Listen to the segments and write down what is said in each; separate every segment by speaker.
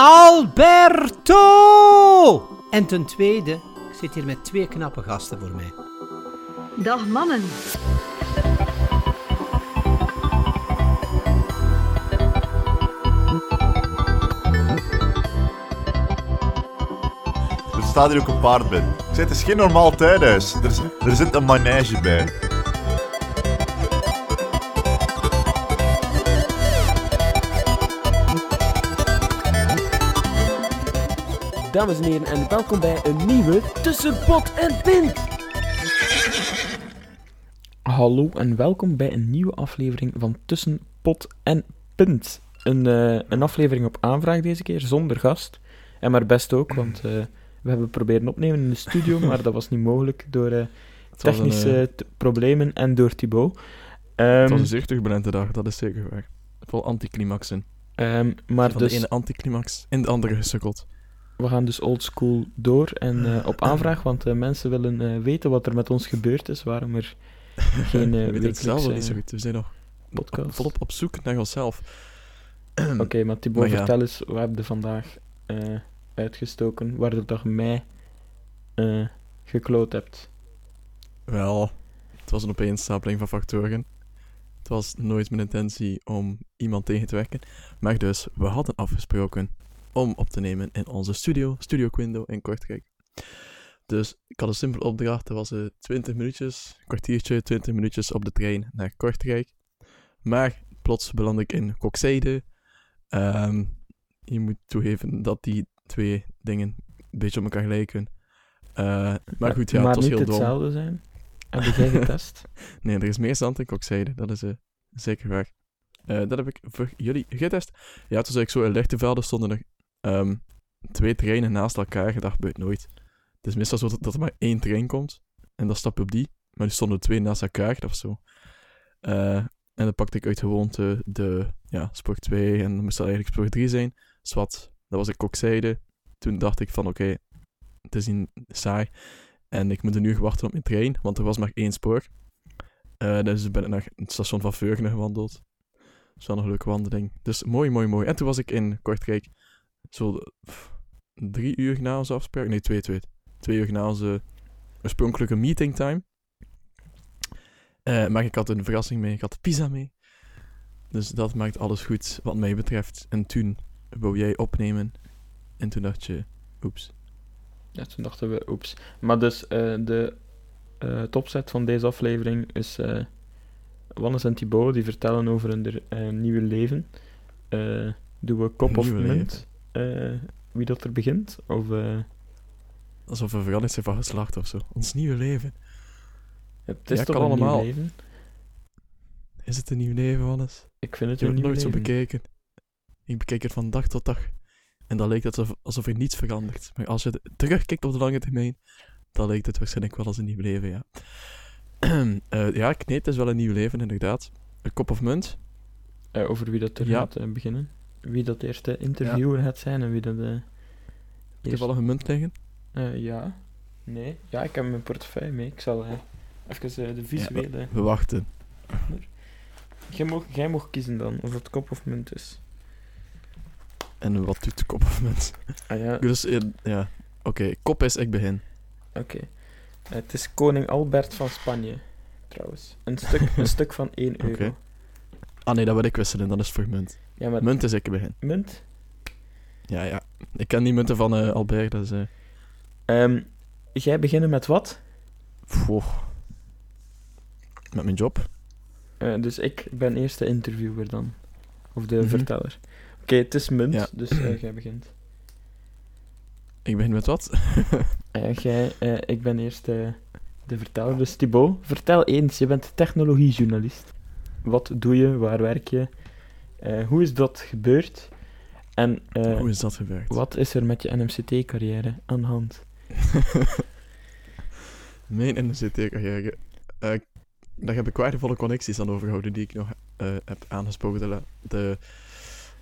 Speaker 1: Alberto! En ten tweede, ik zit hier met twee knappe gasten voor mij.
Speaker 2: Dag mannen.
Speaker 3: Er staat hier ook een paard bij. Ik zei, het is geen normaal tuinhuis. Er, er zit een manege bij.
Speaker 4: Dames en heren, en welkom bij een nieuwe Tussen Pot en Pint. Hallo en welkom bij een nieuwe aflevering van Tussen Pot en Pint. Een, eh, een aflevering op aanvraag deze keer, zonder gast. En maar best ook, want eh, we hebben proberen opnemen in de studio, maar dat was niet mogelijk door eh,
Speaker 5: een,
Speaker 4: technische problemen en door Thibaut. Ehm,
Speaker 5: Het was een zeer turbulente dag, dat is zeker waar. Vol anticlimaxen.
Speaker 4: ehm, maar
Speaker 5: Van
Speaker 4: dus,
Speaker 5: de ene anticlimax in de andere gesukkeld.
Speaker 4: We gaan dus oldschool door en eh, op aanvraag, want eh, mensen willen eh, weten wat er met ons gebeurd is, waarom er geen eh,
Speaker 5: We weten het zelf wel niet zo goed. We zijn nog
Speaker 4: podcast.
Speaker 5: volop op zoek naar onszelf.
Speaker 4: Oké, maar Thibaut,
Speaker 5: Maar ja.
Speaker 4: vertel eens, wat heb je vandaag uitgestoken, waardoor dat je mij eh gekloot hebt?
Speaker 5: Wel, het was een opeenstapeling van factoren. Het was nooit mijn intentie om iemand tegen te werken. Maar dus, we hadden afgesproken om op te nemen in onze studio, Studio Quindo in Kortrijk. Dus ik had een simpele opdracht, dat was eh 20 minuutjes, een kwartiertje, 20 minuutjes op de trein naar Kortrijk. Maar plots beland ik in Kokzijde. Ehm, je moet toegeven dat die twee dingen een beetje op elkaar lijken. Eh, maar goed, ja,
Speaker 4: maar
Speaker 5: het was heel dom.
Speaker 4: hetzelfde zijn. Heb jij getest?
Speaker 5: Nee, er is meer zand in Kokzijde, dat is eh, zeker waar. Eh, dat heb ik voor jullie getest. Ja, het was eigenlijk zo in Lichtenvelde stonden er ehm, twee treinen naast elkaar. Dacht, buiten nooit. Het is meestal zo dat, dat er maar één trein komt, en dan stap je op die. Maar nu stonden twee naast elkaar, of zo. Eh, en dan pakte ik uit gewoonte de ja, spoor 2, en dan moest dat eigenlijk spoor 3 zijn. Zwat, dat was in Kokzijde. Toen dacht ik van, oké, het is niet saai. En ik moet een uur wachten op mijn trein, want er was maar één spoor. Eh, dus ben ik naar het station van Veurne gewandeld. Dat is wel een leuke wandeling. Dus mooi, mooi, mooi. En toen was ik in Kortrijk. Zo drie uur na onze afspraak. Nee, twee, twee. Twee uur na onze oorspronkelijke meeting time. Eh, maar ik had een verrassing mee. Ik had pizza mee. Dus dat maakt alles goed wat mij betreft. En toen wou jij opnemen. En toen dacht je, oeps.
Speaker 4: Ja, toen dachten we, oeps. Maar dus, eh, de eh topset van deze aflevering is eh Wannes en Thibaut, die vertellen over hun nieuwe leven. Doen we kop of munt? Eh, wie dat er begint? Of, eh,
Speaker 5: Alsof we veranderd zijn van geslacht of zo. Ons nieuwe leven.
Speaker 4: het is
Speaker 5: Ja,
Speaker 4: toch
Speaker 5: kan allemaal.
Speaker 4: leven?
Speaker 5: Is het een nieuw leven, Wannes?
Speaker 4: Ik vind het
Speaker 5: Ik
Speaker 4: een
Speaker 5: heb het
Speaker 4: nieuw
Speaker 5: nooit zo bekeken. Ik bekijk het van dag tot dag. En dan lijkt het alsof, alsof er niets verandert. Maar als je terugkijkt op de lange termijn, dan lijkt het waarschijnlijk wel als een nieuw leven, ja. Eh, ja, nee, het is wel een nieuw leven, inderdaad. Een kop of munt.
Speaker 4: Over wie dat er
Speaker 5: Ja.
Speaker 4: gaat beginnen. Wie dat eerste interviewer gaat zijn en wie dat... eh
Speaker 5: Ik heb
Speaker 4: eerst-
Speaker 5: al een munt liggen.
Speaker 4: Eh, ja. Nee. Ja, ik heb mijn portefeuille mee. Ik zal eh, even eh, de visuele...
Speaker 5: We wachten.
Speaker 4: Jij mag, jij mag kiezen dan, of het kop of munt is.
Speaker 5: En wat doet de kop of munt?
Speaker 4: Ah ja,
Speaker 5: Dus, eh, ja. Oké, kop is ik begin.
Speaker 4: oké. Eh, het is koning Albert van Spanje, trouwens. Een stuk, een stuk van 1 euro.
Speaker 5: Ah nee, dat wil ik wisselen, dan is het voor munt.
Speaker 4: Ja, maar
Speaker 5: Munt is ik begin.
Speaker 4: munt?
Speaker 5: Ja, ja. Ik ken die munten van eh, Albert, dat is... eh
Speaker 4: Ehm, jij beginnen met wat?
Speaker 5: pfoh. Met mijn job.
Speaker 4: Eh, dus ik ben eerst de interviewer dan. Of de
Speaker 5: Mhm.
Speaker 4: verteller. Oké, het is munt,
Speaker 5: Ja.
Speaker 4: dus eh, jij begint.
Speaker 5: Ik begin met wat?
Speaker 4: Eh, jij, eh, ik ben eerst eh, de verteller. Dus Thibaut, vertel eens, je bent technologiejournalist. Wat doe je? Waar werk je? Eh, hoe is dat gebeurd? En eh,
Speaker 5: Hoe is dat gebeurd?
Speaker 4: wat is er met je NMCT-carrière aan de hand?
Speaker 5: Mijn NCT-carrière. Eh daar heb ik waardevolle connecties aan overgehouden die ik nog heb aangesproken de, la- de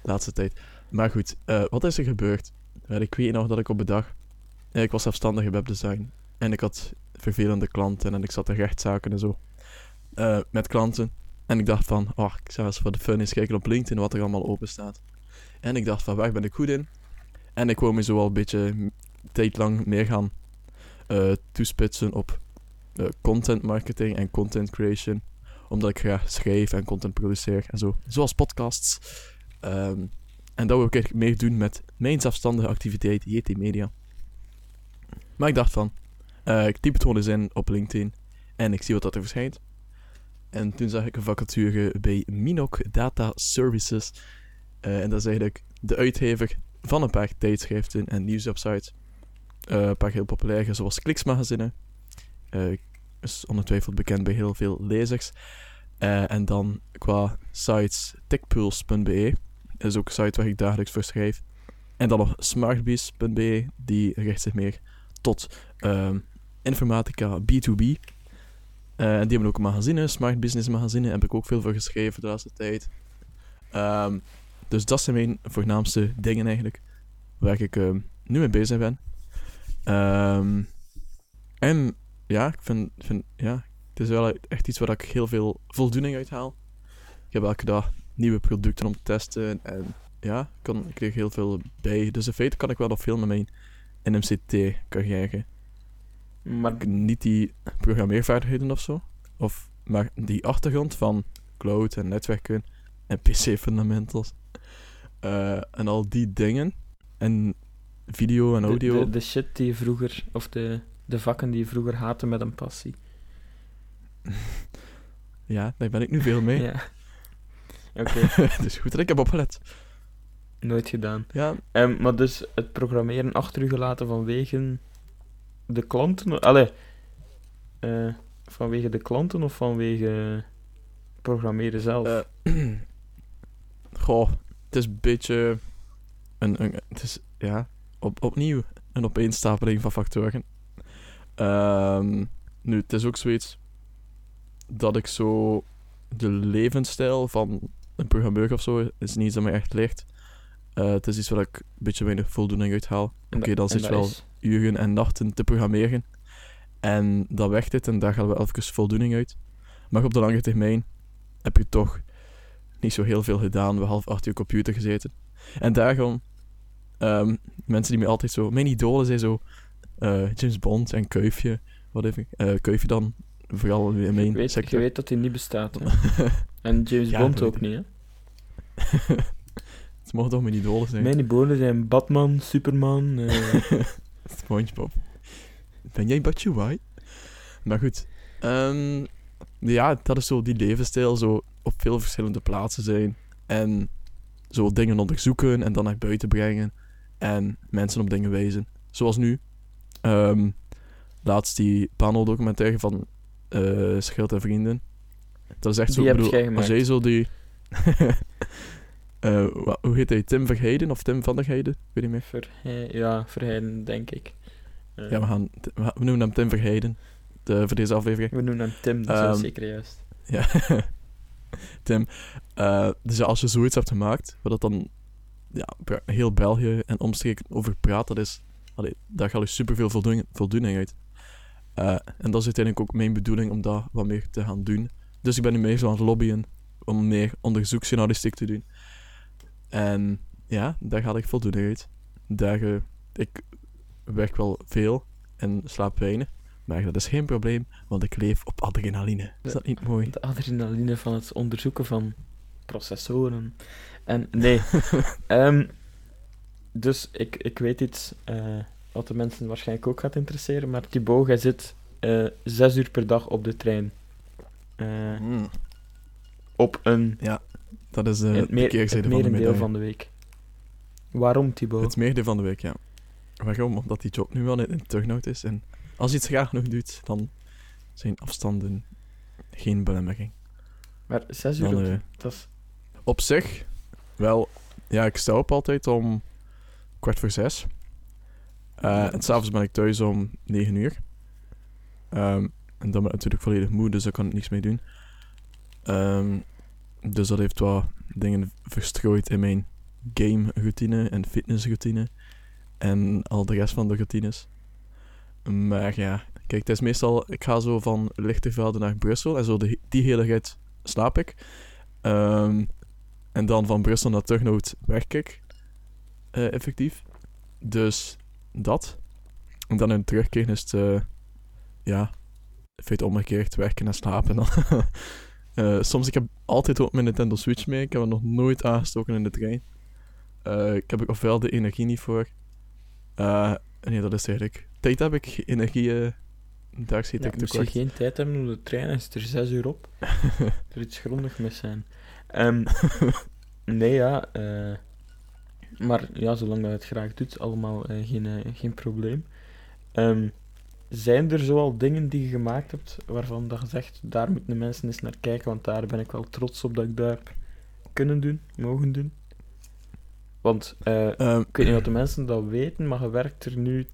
Speaker 5: laatste tijd. Maar goed, wat is er gebeurd? Ik weet nog dat ik op een dag... ik was zelfstandig in webdesign. En ik had vervelende klanten en ik zat in rechtszaken en zo. met klanten. En ik dacht van, oh, ik zou eens voor de fun eens kijken op LinkedIn wat er allemaal open staat. En ik dacht van, waar ben ik goed in? En ik wil me zo al een beetje tijd lang meer gaan eh, toespitsen op eh, content marketing en content creation. Omdat ik graag schrijf en content produceer en zo. Zoals podcasts. Ehm, en dat wil ik meer doen met mijn zelfstandige activiteit JT Media. Maar ik dacht van, eh, ik typ het gewoon eens in op LinkedIn en ik zie wat er verschijnt. En toen zag ik een vacature bij Minoc Data Services. Eh, en dat is eigenlijk de uitgever van een paar tijdschriften en nieuwswebsites. Eh, een paar heel populaire, zoals Kliksmagazine. Eh is ongetwijfeld bekend bij heel veel lezers. En dan qua sites techpulse.be. is ook een site waar ik dagelijks voor schrijf. En dan nog smartbees.be, die richt zich meer tot ehm, informatica B2B. Eh, en die hebben ook een magazine, Smart Business magazine, heb ik ook veel voor geschreven de laatste tijd. Ehm, dus dat zijn mijn voornaamste dingen eigenlijk, waar ik ehm, nu mee bezig ben. Ehm, en ja, ik vind, vind, ja, het is wel echt iets waar ik heel veel voldoening uit haal. Ik heb elke dag nieuwe producten om te testen en ja, kan, ik kreeg heel veel bij. Dus in feite kan ik wel nog veel met mijn NMCT-carrière.
Speaker 4: Maar
Speaker 5: Niet die programmeervaardigheden of zo, of, maar die achtergrond van cloud en netwerken en PC-fundamentals. Eh, en al die dingen. En video en audio.
Speaker 4: de, de shit die je vroeger, of de, de vakken die je vroeger haatte met een passie.
Speaker 5: Ja, daar ben ik nu veel mee.
Speaker 4: Ja. Oké,
Speaker 5: dus goed dat ik heb opgelet.
Speaker 4: nooit gedaan.
Speaker 5: Ja,
Speaker 4: Ehm, maar dus het programmeren achter u gelaten vanwege de klanten? Allee, eh, vanwege de klanten of vanwege programmeren zelf?
Speaker 5: Eh, goh, het is een beetje een, een het is, ja, op, opnieuw een opeenstapeling van factoren. Ehm, nu, het is ook zoiets dat ik zo de levensstijl van een programmeur of zo is niet iets dat mij echt ligt. Eh, het is iets waar ik een beetje weinig voldoening uit haal. Oké,
Speaker 4: dat-
Speaker 5: dan
Speaker 4: en
Speaker 5: zit je
Speaker 4: dat
Speaker 5: wel
Speaker 4: is-
Speaker 5: uren en nachten te programmeren. En dat werkt het en daar gaan we even voldoening uit. Maar op de lange termijn heb je toch niet zo heel veel gedaan. We half achter je computer gezeten. En daarom, ehm, mensen die me altijd zo... Mijn idolen zijn zo eh, James Bond en Kuifje. Whatever. Eh Kuifje dan, vooral in mijn
Speaker 4: Je weet, je weet dat hij niet bestaat. En James
Speaker 5: Ja,
Speaker 4: Bond ook niet, hè?
Speaker 5: Het mogen toch mijn idolen zijn.
Speaker 4: Mijn idolen zijn Batman, Superman. eh,
Speaker 5: SpongeBob. Ben jij Batje White? Maar goed. Ehm, ja, dat is zo die levensstijl. Zo op veel verschillende plaatsen zijn. En zo dingen onderzoeken en dan naar buiten brengen. En mensen op dingen wijzen. Zoals nu. Ehm, laatst die paneldocumentaire van eh Schild en Vrienden. Dat is echt zo...
Speaker 4: Die
Speaker 5: bedoel, Als jij zo die... Eh, hoe heet hij? Tim Verheiden of Tim van der Heijden? Weet niet meer.
Speaker 4: Ja, Verheiden, denk ik. Eh,
Speaker 5: Ja, we, gaan, we noemen hem Tim Verheiden de, voor deze aflevering.
Speaker 4: we noemen hem Tim, dat is
Speaker 5: Ehm,
Speaker 4: zeker juist.
Speaker 5: Ja, Tim. Eh, dus ja, als je zoiets hebt gemaakt, waar dat dan ja, heel België en omstreken over praat, dat is, allee, daar gaat je superveel voldoening, voldoening uit. En dat is uiteindelijk ook mijn bedoeling om dat wat meer te gaan doen. Dus ik ben nu meer zo aan het lobbyen om meer onderzoeksjournalistiek te doen. En ja, daar ga ik voldoening uit. Daar, eh, ik werk wel veel en slaap weinig. Maar dat is geen probleem, want ik leef op adrenaline. Is dat niet mooi?
Speaker 4: De adrenaline van het onderzoeken van processoren. En nee, ehm, dus ik, ik weet iets eh, wat de mensen waarschijnlijk ook gaat interesseren, maar Thibaut, jij zit eh, zes uur per dag op de trein. Eh,
Speaker 5: Mm,
Speaker 4: op een
Speaker 5: dat is de
Speaker 4: het, meer,
Speaker 5: keerzijde
Speaker 4: het
Speaker 5: van de medaille.
Speaker 4: van de week. Waarom, Thibaut?
Speaker 5: Het meerdeel van de week, ja. Waarom? Omdat die job nu wel in, in turnhout is. En als je iets graag genoeg doet, dan zijn afstanden geen belemmering.
Speaker 4: Maar zes uur,
Speaker 5: Dan,
Speaker 4: de-
Speaker 5: eh,
Speaker 4: dat is...
Speaker 5: op zich, wel, ja, ik sta op altijd om kwart voor zes.
Speaker 4: Ja,
Speaker 5: en s'avonds ben ik thuis om negen uur. Ehm, en dan ben ik natuurlijk volledig moe, dus daar kan ik niks mee doen. Ehm, dus dat heeft wat dingen verstrooid in mijn game-routine en fitnessroutine. En al de rest van de routines. Maar ja, kijk, het is meestal... Ik ga zo van Lichtervelde naar Brussel en zo die hele rit slaap ik. Ehm, en dan van Brussel naar Turnhout werk ik. eh, effectief. dus dat. En dan in het terugkeren is het, eh, ja, feite omgekeerd werken en slapen. Eh, soms, ik heb altijd ook mijn Nintendo Switch mee. Ik heb het nog nooit aangestoken in de trein. Eh, ik heb er ofwel de energie niet voor. Eh, nee, dat is eigenlijk... Tijd heb ik, energie... daar zit
Speaker 4: Ja,
Speaker 5: ik
Speaker 4: moest je
Speaker 5: tekort.
Speaker 4: geen tijd hebben om de trein, is het er zes uur op. er iets grondig mis zijn. Ehm, nee, ja. maar ja, zolang dat je het graag doet, allemaal geen, geen probleem. Ehm, zijn er zoal dingen die je gemaakt hebt waarvan dat je zegt, daar moeten de mensen eens naar kijken, want daar ben ik wel trots op dat ik daar kunnen doen, mogen doen? Want eh,
Speaker 5: Ehm,
Speaker 4: ik weet niet of de mensen dat weten, maar je werkt er nu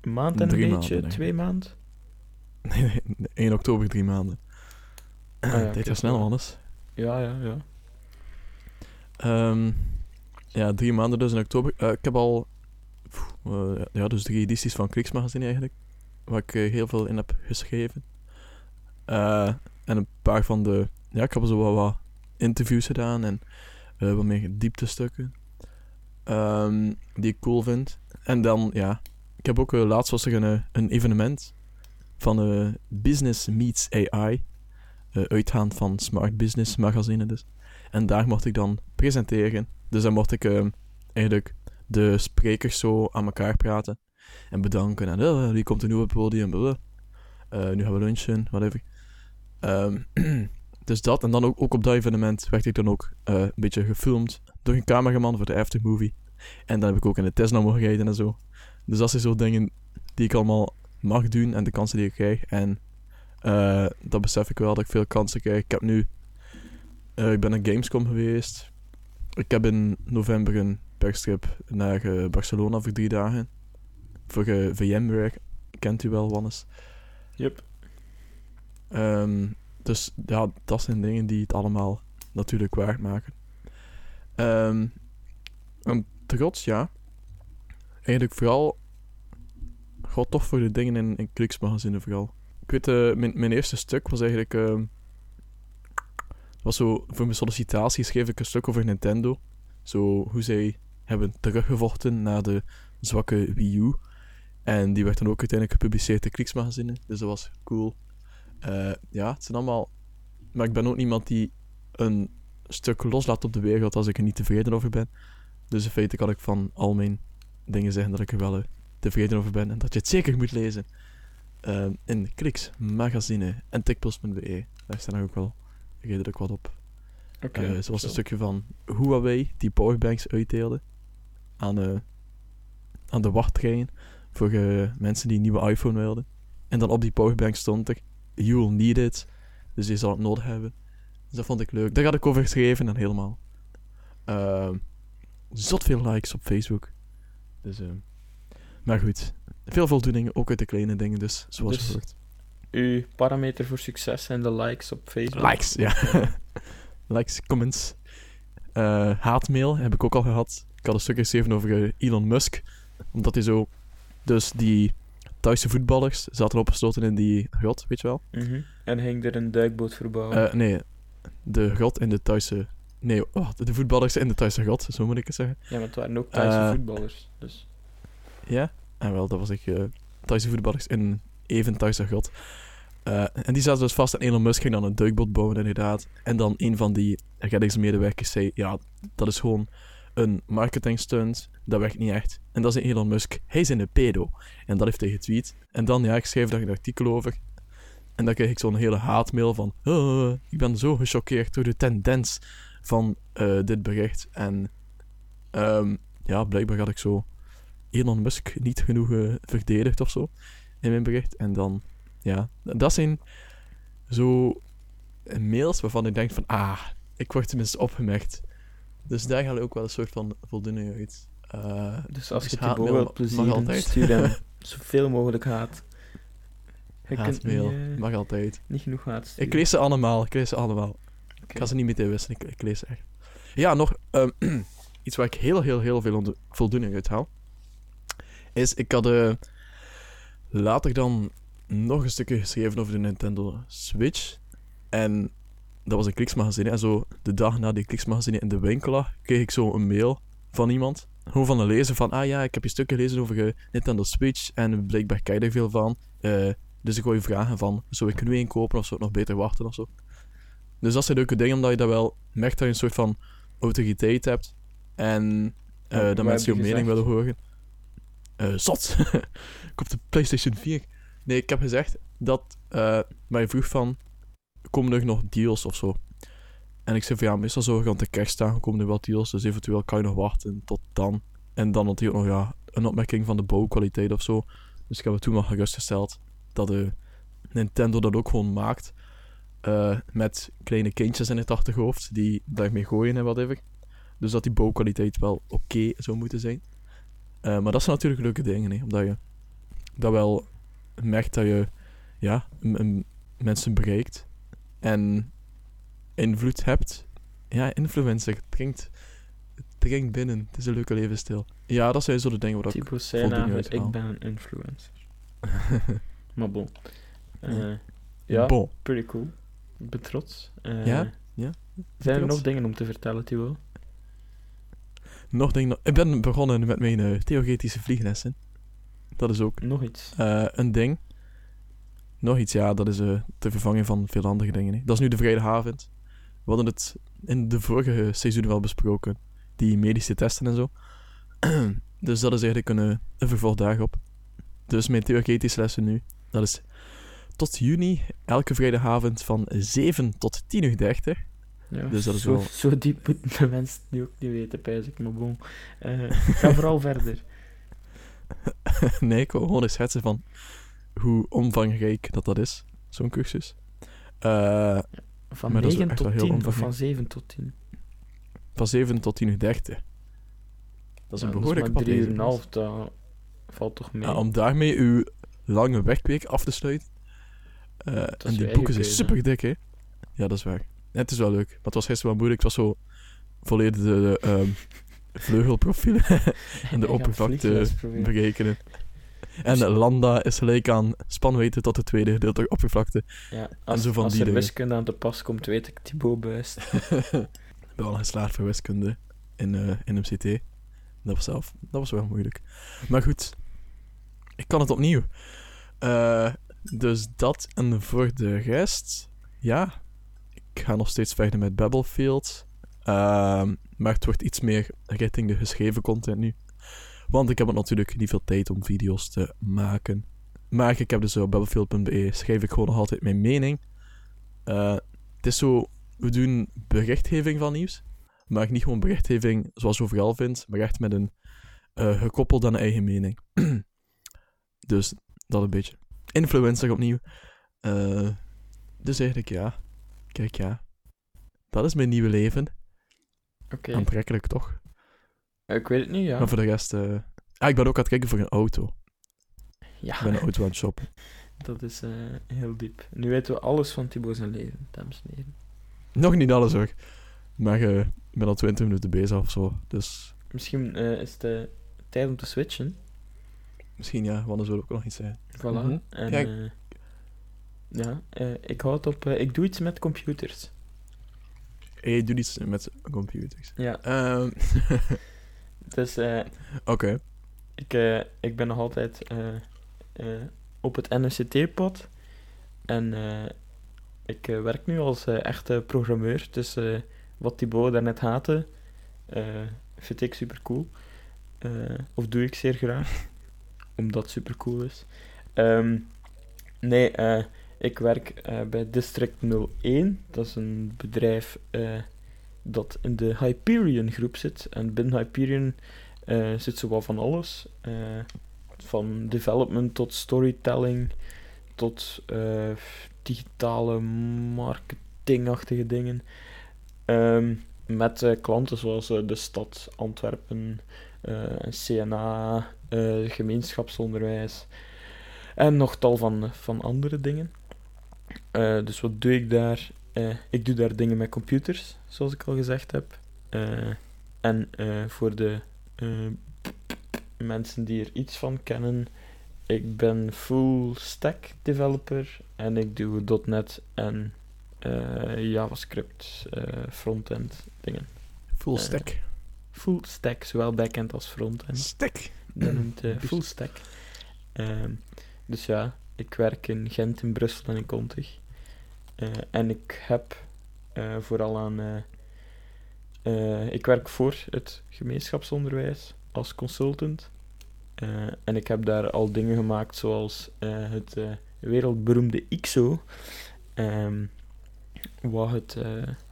Speaker 4: een maand en een beetje, twee maanden?
Speaker 5: nee, nee, nee, 1 oktober, drie maanden.
Speaker 4: Ah ja, kijk,
Speaker 5: gaat snel,
Speaker 4: wel.
Speaker 5: anders.
Speaker 4: Ja, ja, ja.
Speaker 5: Ehm, ja, drie maanden dus in oktober. Eh, ik heb al eh, ja, dus drie edities van Kriks Magazine eigenlijk. Waar ik eh, heel veel in heb geschreven. Eh, en een paar van de... Ja, ik heb zo wat, interviews gedaan en wat meer dieptestukken. ehm, die ik cool vind. En dan, ja... Ik heb ook... laatst was er een, een evenement van Business Meets AI. uitgaand van Smart Business Magazine dus. En daar mocht ik dan presenteren. Dus dan mocht ik ehm, eigenlijk de sprekers zo aan elkaar praten. En bedanken. En uh, die komt een nieuwe podium. blah, blah. Eh, nu gaan we lunchen, whatever. Ehm, dus dat. En dan ook, ook op dat evenement werd ik dan ook eh, een beetje gefilmd door een cameraman voor de aftermovie. En dan heb ik ook in de Tesla mogen rijden en zo. Dus dat zijn zo dingen die ik allemaal mag doen en de kansen die ik krijg. En eh, dat besef ik wel dat ik veel kansen krijg. Ik heb nu eh, ik ben naar Gamescom geweest. Ik heb in november een perstrip naar eh, Barcelona voor drie dagen. Voor eh, VMware. Kent u wel, Wannes?
Speaker 4: Yep.
Speaker 5: Ehm, dus ja, dat zijn dingen die het allemaal natuurlijk waard maken. Ehm, en trots, ja. Eigenlijk vooral... God, toch voor de dingen in, in kliksmagazine vooral. Ik weet, eh, mijn, mijn eerste stuk was eigenlijk... was zo, voor mijn sollicitatie schreef ik een stuk over Nintendo. Zo hoe zij hebben teruggevochten na de zwakke Wii U. En die werd dan ook uiteindelijk gepubliceerd in Kliksmagazine. Dus dat was cool. Eh, ja, het zijn allemaal... Maar ik ben ook niemand die een stuk loslaat op de wereld als ik er niet tevreden over ben. Dus in feite kan ik van al mijn dingen zeggen dat ik er wel eh, tevreden over ben. En dat je het zeker moet lezen. Eh, in Kliks, Magazine en Tikpos.be. Daar staan ook wel redelijk wat op.
Speaker 4: Oké.
Speaker 5: Eh, zoals
Speaker 4: zo.
Speaker 5: een stukje van Huawei die powerbanks uitdeelde aan, eh, aan de wachtrij voor eh, mensen die een nieuwe iPhone wilden. En dan op die powerbank stond er, you will need it, dus je zal het nodig hebben. Dus dat vond ik leuk. Daar had ik over geschreven en helemaal. Ehm, zot veel likes op Facebook. Dus, ehm, maar goed, veel voldoening, ook uit de kleine dingen, dus zoals
Speaker 4: Dus-
Speaker 5: hoort.
Speaker 4: Uw parameter voor succes zijn de likes op Facebook.
Speaker 5: Likes, ja. Likes, comments. Eh, haatmail heb ik ook al gehad. Ik had een stuk geschreven over eh, Elon Musk. Omdat hij zo... Dus die Thaise voetballers zaten opgesloten in die grot, weet je wel?
Speaker 4: Mhm. En ging er een duikboot verbouwen.
Speaker 5: Eh, nee, de grot in de Thaise... Nee, oh, de voetballers in de Thaise grot, zo moet ik het zeggen.
Speaker 4: ja, maar het waren ook Thaise voetballers. Dus.
Speaker 5: Ja? En wel, dat was ik. Thaise voetballers in even Thaise grot. Eh, en die zaten dus vast en Elon Musk ging dan een duikboot bouwen, inderdaad. En dan een van die reddingsmedewerkers zei: Ja, dat is gewoon een marketing stunt. Dat werkt niet echt. En dat is Elon Musk. Hij is een pedo. En dat heeft hij getweet. En dan, ja, ik schreef daar een artikel over. En dan kreeg ik zo'n hele haatmail van: "Oh, Ik ben zo gechoqueerd door de tendens van eh, dit bericht. En ehm, ja, blijkbaar had ik zo Elon Musk niet genoeg eh, verdedigd of zo in mijn bericht. En dan, ja, dat zijn zo mails waarvan ik denk van, ah, ik word tenminste opgemerkt. Dus daar haal ik ook wel een soort van voldoening uit. Eh,
Speaker 4: dus als
Speaker 5: dus
Speaker 4: je
Speaker 5: mag
Speaker 4: plezieren,
Speaker 5: altijd.
Speaker 4: stuur hem zoveel mogelijk haat. Je
Speaker 5: haatmail,
Speaker 4: niet, eh,
Speaker 5: mag altijd.
Speaker 4: niet genoeg haat sturen.
Speaker 5: Ik lees ze allemaal, ik lees ze allemaal. Ik ga ze niet meteen wissen, ik, ik lees ze echt. Ja, nog ehm, iets waar ik heel, heel, heel veel voldoening uit haal. Is, ik had eh, later dan nog een stukje geschreven over de Nintendo Switch. En dat was een kliksmagazine. En zo de dag na die kliksmagazine in de winkel lag, kreeg ik zo een mail van iemand. gewoon van een lezen van, ah ja, ik heb je stuk gelezen over Nintendo Switch en blijkbaar kijk je er veel van. Eh, dus ik wil je vragen van, zou ik nu één kopen of zou ik nog beter wachten of zo? Dus dat zijn leuke dingen, omdat je dat wel merkt dat je een soort van autoriteit hebt. En
Speaker 4: Ja,
Speaker 5: dat mensen je mening willen horen. Eh zot! ik op de PlayStation 4. Nee, ik heb gezegd dat, eh maar je vroeg van, komen er nog deals of zo? En ik zei van ja, meestal er rond de kerst staan, komen er wel deals, dus eventueel kan je nog wachten tot dan. En dan natuurlijk nog ja, een opmerking van de bouwkwaliteit of zo. Dus ik heb het toen wel gerustgesteld dat de Nintendo dat ook gewoon maakt. eh, met kleine kindjes in het achterhoofd die daarmee gooien en whatever. Dus dat die bouwkwaliteit wel oké zou moeten zijn. Eh, maar dat zijn natuurlijk leuke dingen, hè, omdat je dat wel merkt dat je ja, mensen bereikt en invloed hebt. Ja, influencer, het dringt, het dringt binnen. Het is een leuke levensstijl. Ja, dat zijn zo de dingen waar ik... Voldoening
Speaker 4: namelijk,
Speaker 5: uit
Speaker 4: ik
Speaker 5: haal.
Speaker 4: ben een influencer. Maar bon. Eh, ja,
Speaker 5: Bon.
Speaker 4: pretty cool. Ik ben trots. Eh,
Speaker 5: Ja, ja.
Speaker 4: Zijn er
Speaker 5: Trots.
Speaker 4: nog dingen om te vertellen, Thibaut?
Speaker 5: Nog dingen... Ik ben begonnen met mijn eh, theoretische vlieglessen. Dat is ook
Speaker 4: Nog iets?
Speaker 5: eh, een ding. Nog iets, ja, dat is eh de vervanging van veel andere dingen. hè. Dat is nu de vrijdagavond. We hadden het in de vorige seizoen wel besproken. Die medische testen en zo. dus dat is eigenlijk een, eh, een vervolg daarop. Dus mijn theoretische lessen nu, dat is tot juni, elke vrijdagavond van 7 tot 10 uur 30.
Speaker 4: Ja,
Speaker 5: Dus dat is
Speaker 4: zo,
Speaker 5: wel-
Speaker 4: zo diep moeten de mensen nu ook niet weten, pijs ik. Maar bon. Eh, ga vooral verder.
Speaker 5: nee, ik wil gewoon eens schetsen van hoe omvangrijk dat dat is, zo'n cursus. Eh,
Speaker 4: Van
Speaker 5: Maar dat is
Speaker 4: 9
Speaker 5: echt
Speaker 4: tot
Speaker 5: wel heel
Speaker 4: 10 of van 7 tot 10.
Speaker 5: van 7 tot 10 uur 30. Dat is een behoorlijke
Speaker 4: maar 3 uur en een half, dat valt toch mee.
Speaker 5: Ja, om daarmee uw lange werkweek af te sluiten. Eh, en die boeken zijn super dik, hè? Ja, dat is waar. Het is wel leuk. Maar het was gisteren wel moeilijk. Het was zo volledig de, de ehm, vleugelprofielen en de oppervlakte berekenen. En de lambda is gelijk aan spanwijdte tot de tweede gedeelte oppervlakte.
Speaker 4: Ja, als,
Speaker 5: zo van
Speaker 4: als
Speaker 5: die
Speaker 4: er
Speaker 5: dingen.
Speaker 4: wiskunde aan te pas komt, weet ik Thibaut buist.
Speaker 5: Ik ben wel geslaagd voor wiskunde in, eh, in MCT. Dat was zelf, dat was wel moeilijk. Maar goed, ik kan het opnieuw. Eh, dus dat en voor de rest, ja, ik ga nog steeds verder met Battlefield. Ehm, maar het wordt iets meer richting de geschreven content nu. Want ik heb natuurlijk niet veel tijd om video's te maken. Maar ik heb dus op battlefield.be schrijf ik gewoon nog altijd mijn mening. Eh, het is zo, we doen berichtgeving van nieuws. Maar niet gewoon berichtgeving zoals je overal vindt, maar echt met een eh, gekoppeld aan eigen mening. dus dat een beetje. Influencer opnieuw. Eh, dus eigenlijk ja. Kijk ja. Dat is mijn nieuwe leven.
Speaker 4: Oké,
Speaker 5: Aantrekkelijk toch?
Speaker 4: ik weet het niet, ja.
Speaker 5: Maar voor de rest... eh, Ah, ik ben ook aan het kijken voor een auto.
Speaker 4: ja,
Speaker 5: Ik ben een auto aan het shoppen.
Speaker 4: dat is eh, heel diep. Nu weten we alles van Thibaut zijn leven, dames en heren.
Speaker 5: Nog niet alles hoor. Maar eh, ik ben al 20 minuten bezig of zo. Dus
Speaker 4: Misschien eh, is het eh, tijd om te switchen.
Speaker 5: misschien ja, want er zou ook nog iets zijn.
Speaker 4: Voilà.
Speaker 5: Mhm.
Speaker 4: En,
Speaker 5: Ja,
Speaker 4: ja eh, ik houd op... eh, ik doe iets met computers.
Speaker 5: Hey, doe iets met computers.
Speaker 4: Ja,
Speaker 5: Ehm,
Speaker 4: dus eh,
Speaker 5: Oké.
Speaker 4: ik, ik ben nog altijd op het NCT-pad. En eh, ik werk nu als echte programmeur. Dus wat Thibaut daarnet haatte, vind ik super cool. of doe ik zeer graag, omdat het super cool is. Ehm, nee, eh, ik werk eh, bij District 01. Dat is een bedrijf eh, dat in de Hyperion groep zit. En binnen Hyperion eh, zit zowel van alles. van development tot storytelling, tot digitale marketingachtige dingen. Ehm, met klanten zoals de stad Antwerpen, CNA, gemeenschapsonderwijs en nog tal van, van andere dingen. Eh, dus wat doe ik daar? Eh, ik doe daar dingen met computers, zoals ik al gezegd heb. Eh, en voor de mensen die er iets van kennen, ik ben full stack developer en ik doe .NET en JavaScript frontend dingen.
Speaker 5: Full stack.
Speaker 4: full stack, zowel backend als frontend.
Speaker 5: Stek.
Speaker 4: Dat noemt full stack. Ehm, dus ja, ik werk in Gent, in Brussel en in Kontig. Eh, en ik heb eh, vooral aan... eh, ik werk voor het gemeenschapsonderwijs als consultant. En ik heb daar al dingen gemaakt zoals het wereldberoemde IXO. ehm, wat het...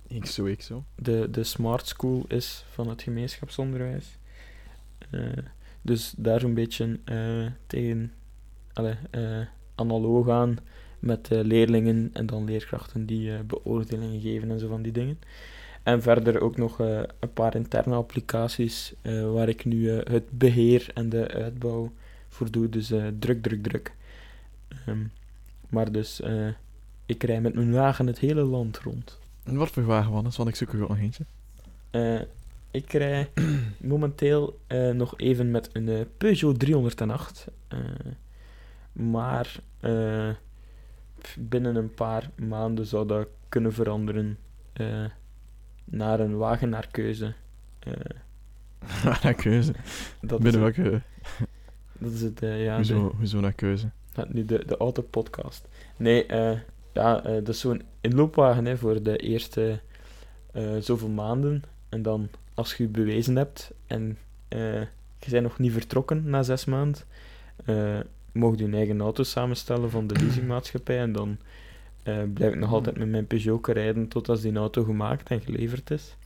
Speaker 5: ik zo.
Speaker 4: de, de smart school is van het gemeenschapsonderwijs. Dus daar zo'n beetje tegen allee, eh, analoog aan met eh, leerlingen en dan leerkrachten die eh, beoordelingen geven en zo van die dingen. En verder ook nog eh, een paar interne applicaties waar ik nu het beheer en de uitbouw voor doe. Dus druk, druk, druk. Ehm, maar dus, ik rij met mijn wagen het hele land rond.
Speaker 5: En wat voor wagen was het? Want ik zoek er ook nog eentje.
Speaker 4: Ik rij momenteel nog even met een Peugeot 308. eh, maar binnen een paar maanden zou dat kunnen veranderen eh, naar een wagen naar keuze. Eh,
Speaker 5: naar keuze.
Speaker 4: dat,
Speaker 5: Binnen welke...
Speaker 4: dat is het, eh, ja, de,
Speaker 5: Hoezo, naar keuze?
Speaker 4: ja, nu de, de autopodcast. Nee, ja, dat is zo'n inloopwagen hè, voor de eerste zoveel maanden. En dan, als je je bewezen hebt en je bent nog niet vertrokken na zes maanden, eh mocht je een eigen auto samenstellen van de leasingmaatschappij. En dan eh, blijf ik nog altijd met mijn Peugeot rijden tot als die auto gemaakt en geleverd is.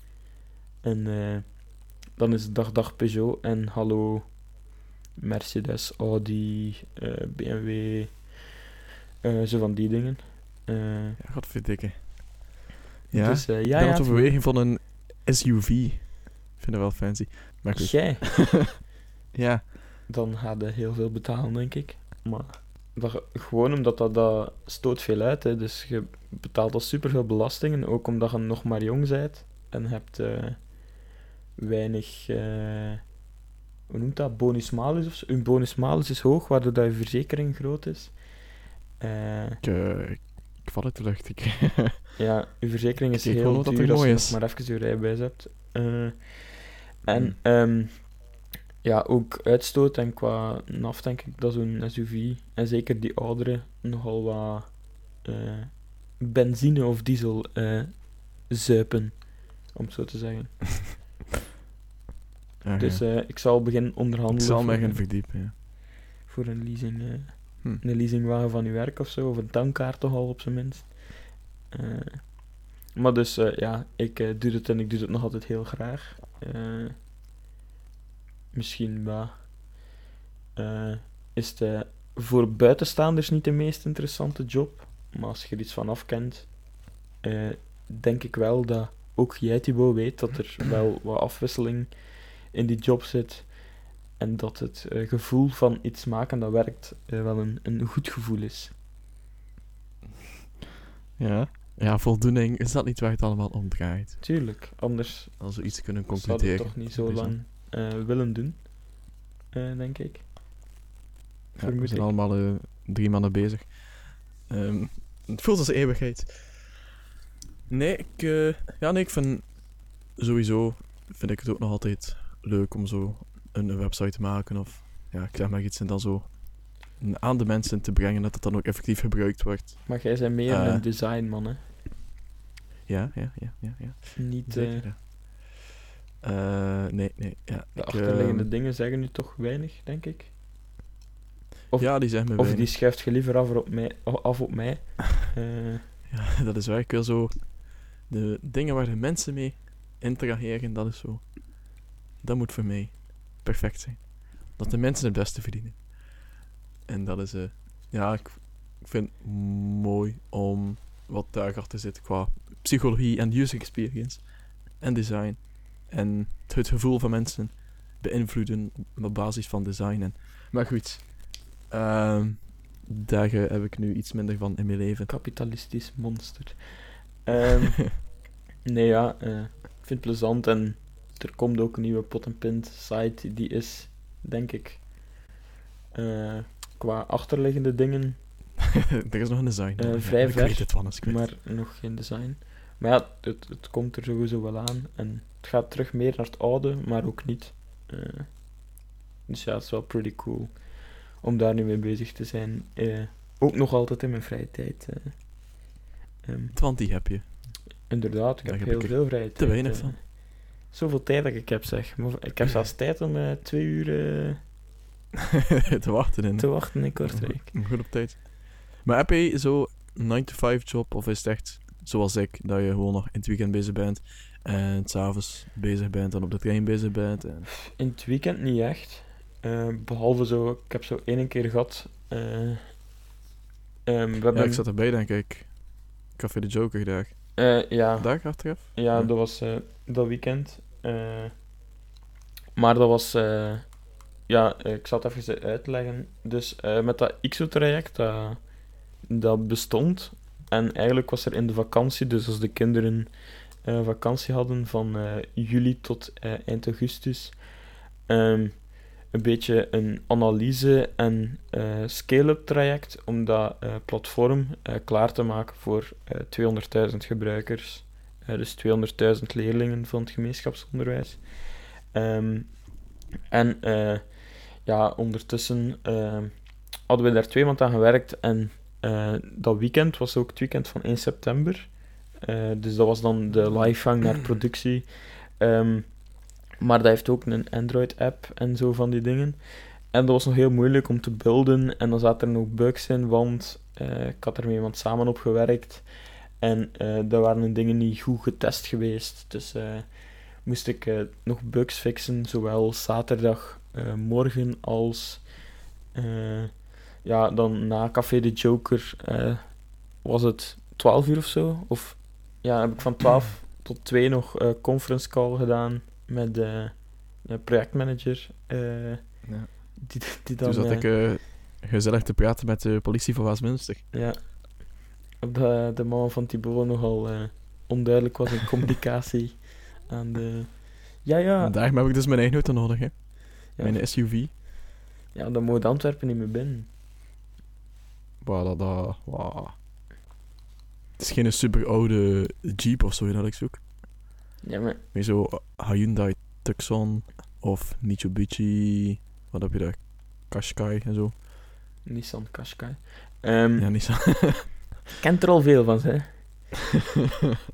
Speaker 4: En eh, dan is het dag dag Peugeot en hallo Mercedes, Audi, eh, BMW, zo van die dingen.
Speaker 5: Ja, godverdikke. Ja,
Speaker 4: Dus ja, ja,
Speaker 5: beweging van een SUV. Ik vind het wel fancy. Maar
Speaker 4: jij,
Speaker 5: Ja,
Speaker 4: dan ga je heel veel betalen, denk ik. Maar dat, gewoon omdat dat, dat stoot veel uit. Hè. Dus je betaalt al superveel belastingen, ook omdat je nog maar jong bent en hebt eh, weinig, eh, hoe noemt dat, bonus malus of zo. Je bonus malus is hoog, waardoor dat je verzekering groot is. Eh,
Speaker 5: ik, ik val uit de lucht. Ik,
Speaker 4: Ja, uw verzekering is heel
Speaker 5: dat
Speaker 4: duur
Speaker 5: er
Speaker 4: als je
Speaker 5: mooi
Speaker 4: nog
Speaker 5: is.
Speaker 4: maar even je rijbewijs hebt. Eh, en ehm, ja, ook uitstoot en qua NAF denk ik dat zo'n SUV, en zeker die oudere, nogal wat eh, benzine of diesel eh, zuipen, om het zo te zeggen.
Speaker 5: Ah,
Speaker 4: Dus eh, ik zal beginnen onderhandelen
Speaker 5: ik zal mij gaan verdiepen. Ja.
Speaker 4: voor een leasing. eh,
Speaker 5: Hm.
Speaker 4: een leasingwagen van uw werk of zo, of een tankkaart toch al op zijn minst. Maar dus ja, ik doe het en ik doe het nog altijd heel graag. Misschien wel. eh, is het eh, voor buitenstaanders niet de meest interessante job, maar als je er iets van afkent, eh, denk ik wel dat ook jij, Thibaut, weet dat er wel wat afwisseling in die job zit. En dat het gevoel van iets maken dat werkt wel een, een goed gevoel is.
Speaker 5: Ja. ja, voldoening is dat niet waar het allemaal om draait.
Speaker 4: Tuurlijk, anders
Speaker 5: Als we iets kunnen concluderen.
Speaker 4: het toch niet zo lang willen doen, eh, denk ik.
Speaker 5: Ja, we zijn
Speaker 4: ik.
Speaker 5: allemaal eh, drie mannen bezig. Ehm, het voelt als eeuwigheid. Nee, ik, eh, ja, nee, ik vind sowieso vind ik het ook nog altijd leuk om zo een, een website te maken of ja, ik zeg maar iets en dan zo aan de mensen te brengen dat het dan ook effectief gebruikt wordt.
Speaker 4: Maar jij bent meer
Speaker 5: Eh.
Speaker 4: een designman, hè?
Speaker 5: Ja, ja, ja, ja, ja.
Speaker 4: Niet eh,
Speaker 5: ja. Eh, nee, nee, ja.
Speaker 4: de
Speaker 5: ik,
Speaker 4: achterliggende
Speaker 5: ehm,
Speaker 4: dingen zeggen nu toch weinig, denk ik. Of-
Speaker 5: ja, die zeggen me
Speaker 4: Of die schuift je liever af op mij. Af op mij. Eh,
Speaker 5: Ja, dat is waar. Ik wil zo... De dingen waar de mensen mee interageren, dat is zo... Dat moet voor mij perfect zijn. Dat de mensen het beste verdienen. En dat is... eh ja, ik, ik vind het mooi om wat daarachter zit qua psychologie en user experience. En design. En het gevoel van mensen beïnvloeden op basis van design. En, maar goed. ehm, daar heb ik nu iets minder van in mijn leven.
Speaker 4: kapitalistisch monster. Ehm, nee, ja, eh, ik vind het plezant en er komt ook een nieuwe pot en pint site die is, denk ik, eh, qua achterliggende dingen,
Speaker 5: er is nog een design.
Speaker 4: Eh, vrij
Speaker 5: ik
Speaker 4: ver,
Speaker 5: weet het, Wannes, ik weet het.
Speaker 4: maar nog geen design. Maar ja, het, het komt er sowieso wel aan. En het gaat terug meer naar het oude, maar ook niet. Eh, dus ja, het is wel pretty cool om daar nu mee bezig te zijn. Eh, ook nog altijd in mijn vrije tijd. Ehm,
Speaker 5: Want die heb je.
Speaker 4: inderdaad, ik
Speaker 5: Daar
Speaker 4: heb
Speaker 5: heb
Speaker 4: heel
Speaker 5: ik
Speaker 4: veel vrije tijd.
Speaker 5: weinig
Speaker 4: eh.
Speaker 5: van.
Speaker 4: Zoveel tijd dat ik heb, zeg. Ik heb zelfs tijd om twee uur
Speaker 5: te wachten in.
Speaker 4: te wachten in Kortrijk.
Speaker 5: Goed- Goed op tijd. Maar heb je zo 9-to-5 job of is het echt zoals ik, dat je gewoon nog in het weekend bezig bent en s'avonds bezig bent en op de trein bezig bent? En...
Speaker 4: In het weekend niet echt. Eh, behalve zo, ik heb zo één keer gehad. eh, ehm, we hebben,
Speaker 5: Ja, ik zat erbij denk ik. Café de Joker daar.
Speaker 4: eh, ja,
Speaker 5: Daar achteraf?
Speaker 4: ja,
Speaker 5: Ja.
Speaker 4: dat was dat weekend. Maar dat was, ja, ik zal het even uitleggen. Dus met dat IXO-traject, dat, dat bestond. En eigenlijk was er in de vakantie, dus als de kinderen eh, vakantie hadden van eh, juli tot eh, eind augustus, ehm, een beetje een analyse- en scale-up traject om dat platform klaar te maken voor eh 200.000 gebruikers. Dus 200.000 leerlingen van het gemeenschapsonderwijs. Ehm, en ja, ondertussen ehm, hadden we daar twee maanden aan gewerkt en eh, dat weekend was ook het weekend van 1 september. Eh, dus dat was dan de livegang naar productie. Ehm, maar dat heeft ook een Android-app en zo van die dingen. En dat was nog heel moeilijk om te builden. En dan zaten er nog bugs in, want eh, ik had er met iemand samen op gewerkt. En daar waren dingen niet goed getest geweest. Dus moest ik nog bugs fixen, zowel zaterdag eh, morgen als ja, dan na Café de Joker eh, was het 12 uur of zo. Of ja, heb ik van 12 tot 2 nog eh conference call gedaan met de, de projectmanager. eh,
Speaker 5: Ja.
Speaker 4: die, die dan,
Speaker 5: Toen zat ik gezellig te praten met de politie van Westminster.
Speaker 4: ja, de, de man van Thibault nogal onduidelijk was in communicatie aan de... Ja, ja,
Speaker 5: En daarom heb ik dus mijn eigen auto nodig, hè.
Speaker 4: ja,
Speaker 5: Mijn SUV.
Speaker 4: ja dan moet Antwerpen niet meer binnen.
Speaker 5: Waar dat. Het is geen super oude Jeep of zo dat ik zoek.
Speaker 4: Ja, maar
Speaker 5: Meer zo Hyundai Tucson of Mitsubishi. Wat heb je daar? Qashqai en zo.
Speaker 4: Nissan Qashqai. Ehm
Speaker 5: Ja, zo.
Speaker 4: kent er al veel van, hè.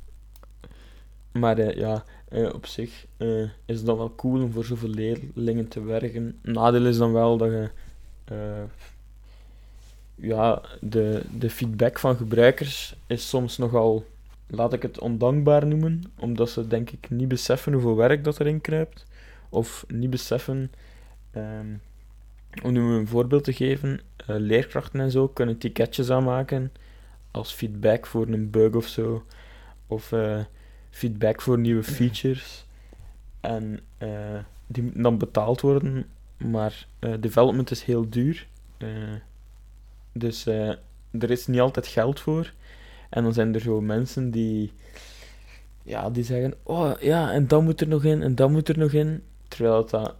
Speaker 4: Maar eh, ja, eh, op zich eh, is het dan wel cool om voor zoveel leerlingen te werken. Nadeel is dan wel dat je ja, de, de feedback van gebruikers is soms nogal, laat ik het ondankbaar noemen, omdat ze denk ik niet beseffen hoeveel werk dat erin kruipt. Of niet beseffen, ehm, om nu een voorbeeld te geven, eh, leerkrachten en zo kunnen ticketjes aanmaken als feedback voor een bug of zo. Of eh, feedback voor nieuwe features. En eh, die moeten dan betaald worden, maar development is heel duur. Dus eh, er is niet altijd geld voor. En dan zijn er zo mensen die, ja, die zeggen: Oh ja, en dat moet er nog in, en dat moet er nog in. Terwijl dat,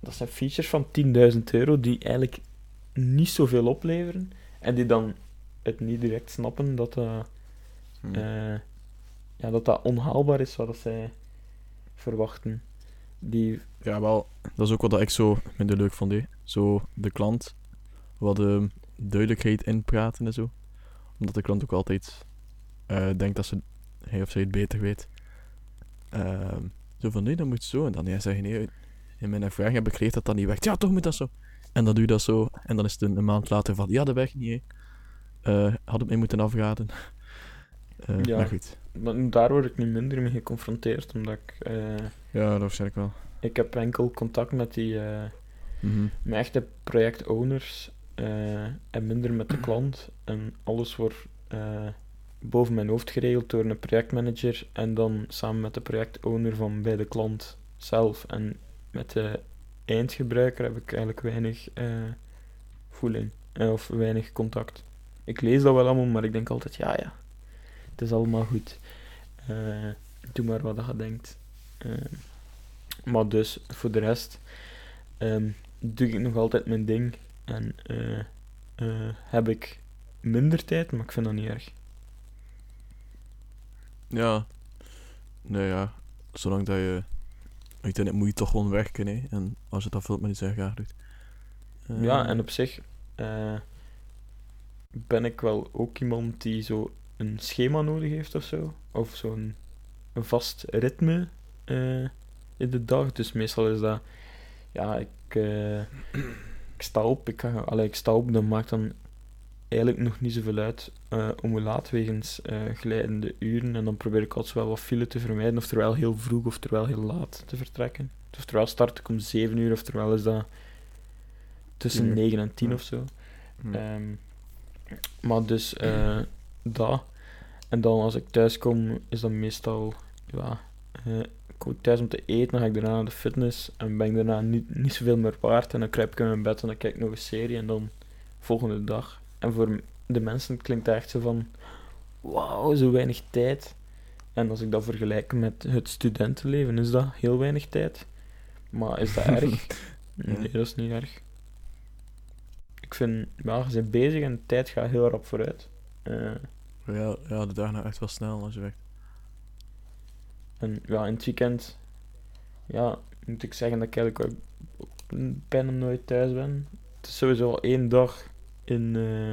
Speaker 4: dat zijn features van 10.000 euro die eigenlijk niet zoveel opleveren. En die dan het niet direct snappen dat dat,
Speaker 5: Hm.
Speaker 4: eh, ja, dat, dat onhaalbaar is wat zij verwachten. Die,
Speaker 5: Ja, wel, dat is ook wat ik zo minder leuk vond. Zo de klant wat ehm, duidelijkheid inpraten en zo. Omdat de klant ook altijd eh, denkt dat ze, hij of zij het beter weet. Ehm, zo van nee, dat moet zo. En dan ja, zeg je nee, in mijn ervaring heb ik geleerd dat dat niet werkt. Ja, toch moet dat zo. En dan doe je dat zo. En dan is het een, een maand later van ja, dat werkt niet. Eh, had het mee moeten afraden. Eh,
Speaker 4: Ja.
Speaker 5: Maar goed.
Speaker 4: maar daar word ik niet minder mee geconfronteerd, omdat ik...
Speaker 5: Ja, dat waarschijnlijk wel.
Speaker 4: ik heb enkel contact met die... eh,
Speaker 5: Mhm.
Speaker 4: echte projectowners eh en minder met de klant. En alles wordt eh, boven mijn hoofd geregeld door een projectmanager en dan samen met de projectowner van bij de klant zelf. En met de eindgebruiker heb ik eigenlijk weinig eh voeling of weinig contact. Ik lees dat wel allemaal, maar ik denk altijd, ja ja, het is allemaal goed. Doe maar wat je denkt. Maar dus, voor de rest... ehm, doe ik nog altijd mijn ding. En eh, eh, heb ik minder tijd, maar ik vind dat niet erg.
Speaker 5: Ja. Nee, ja. Zolang dat je... Uiteindelijk moet je toch gewoon werken, hè. En als je dat vult met iets dat je graag doet. Eh,
Speaker 4: Ja, en op zich ben ik wel ook iemand die zo een schema nodig heeft of zo. Of zo'n vast ritme in de dag. Dus meestal is dat, ja, ik, ik sta op, ik, ga, allee, ik sta op, dan maakt dan eigenlijk nog niet zoveel uit eh, om hoe laat wegens eh glijdende uren. En dan probeer ik altijd wel wat file te vermijden, oftewel heel vroeg oftewel heel laat te vertrekken. Oftewel start ik om 7 uur, oftewel is dat tussen
Speaker 5: Tien uur.
Speaker 4: 9 en 10
Speaker 5: Ja.
Speaker 4: of zo.
Speaker 5: hm.
Speaker 4: Ehm, maar dus eh dat. En dan als ik thuis kom, is dat meestal, ja, ik kom thuis om te eten, dan ga ik daarna naar de fitness en ben ik daarna niet, niet zoveel meer waard. En dan kruip ik in mijn bed en dan kijk ik nog een serie en dan volgende dag. En voor de mensen klinkt dat echt zo van, wauw, zo weinig tijd. En als ik dat vergelijk met het studentenleven, is dat heel weinig tijd. Maar is dat erg? Nee, dat is niet erg. Ik vind, ja, je bent bezig en de tijd gaat heel rap vooruit. Eh,
Speaker 5: ja, ja, de dagen gaan echt wel snel als je werkt.
Speaker 4: En ja, in het weekend, ja, moet ik zeggen dat ik eigenlijk ook bijna nooit thuis ben. Het is sowieso al één dag in, eh,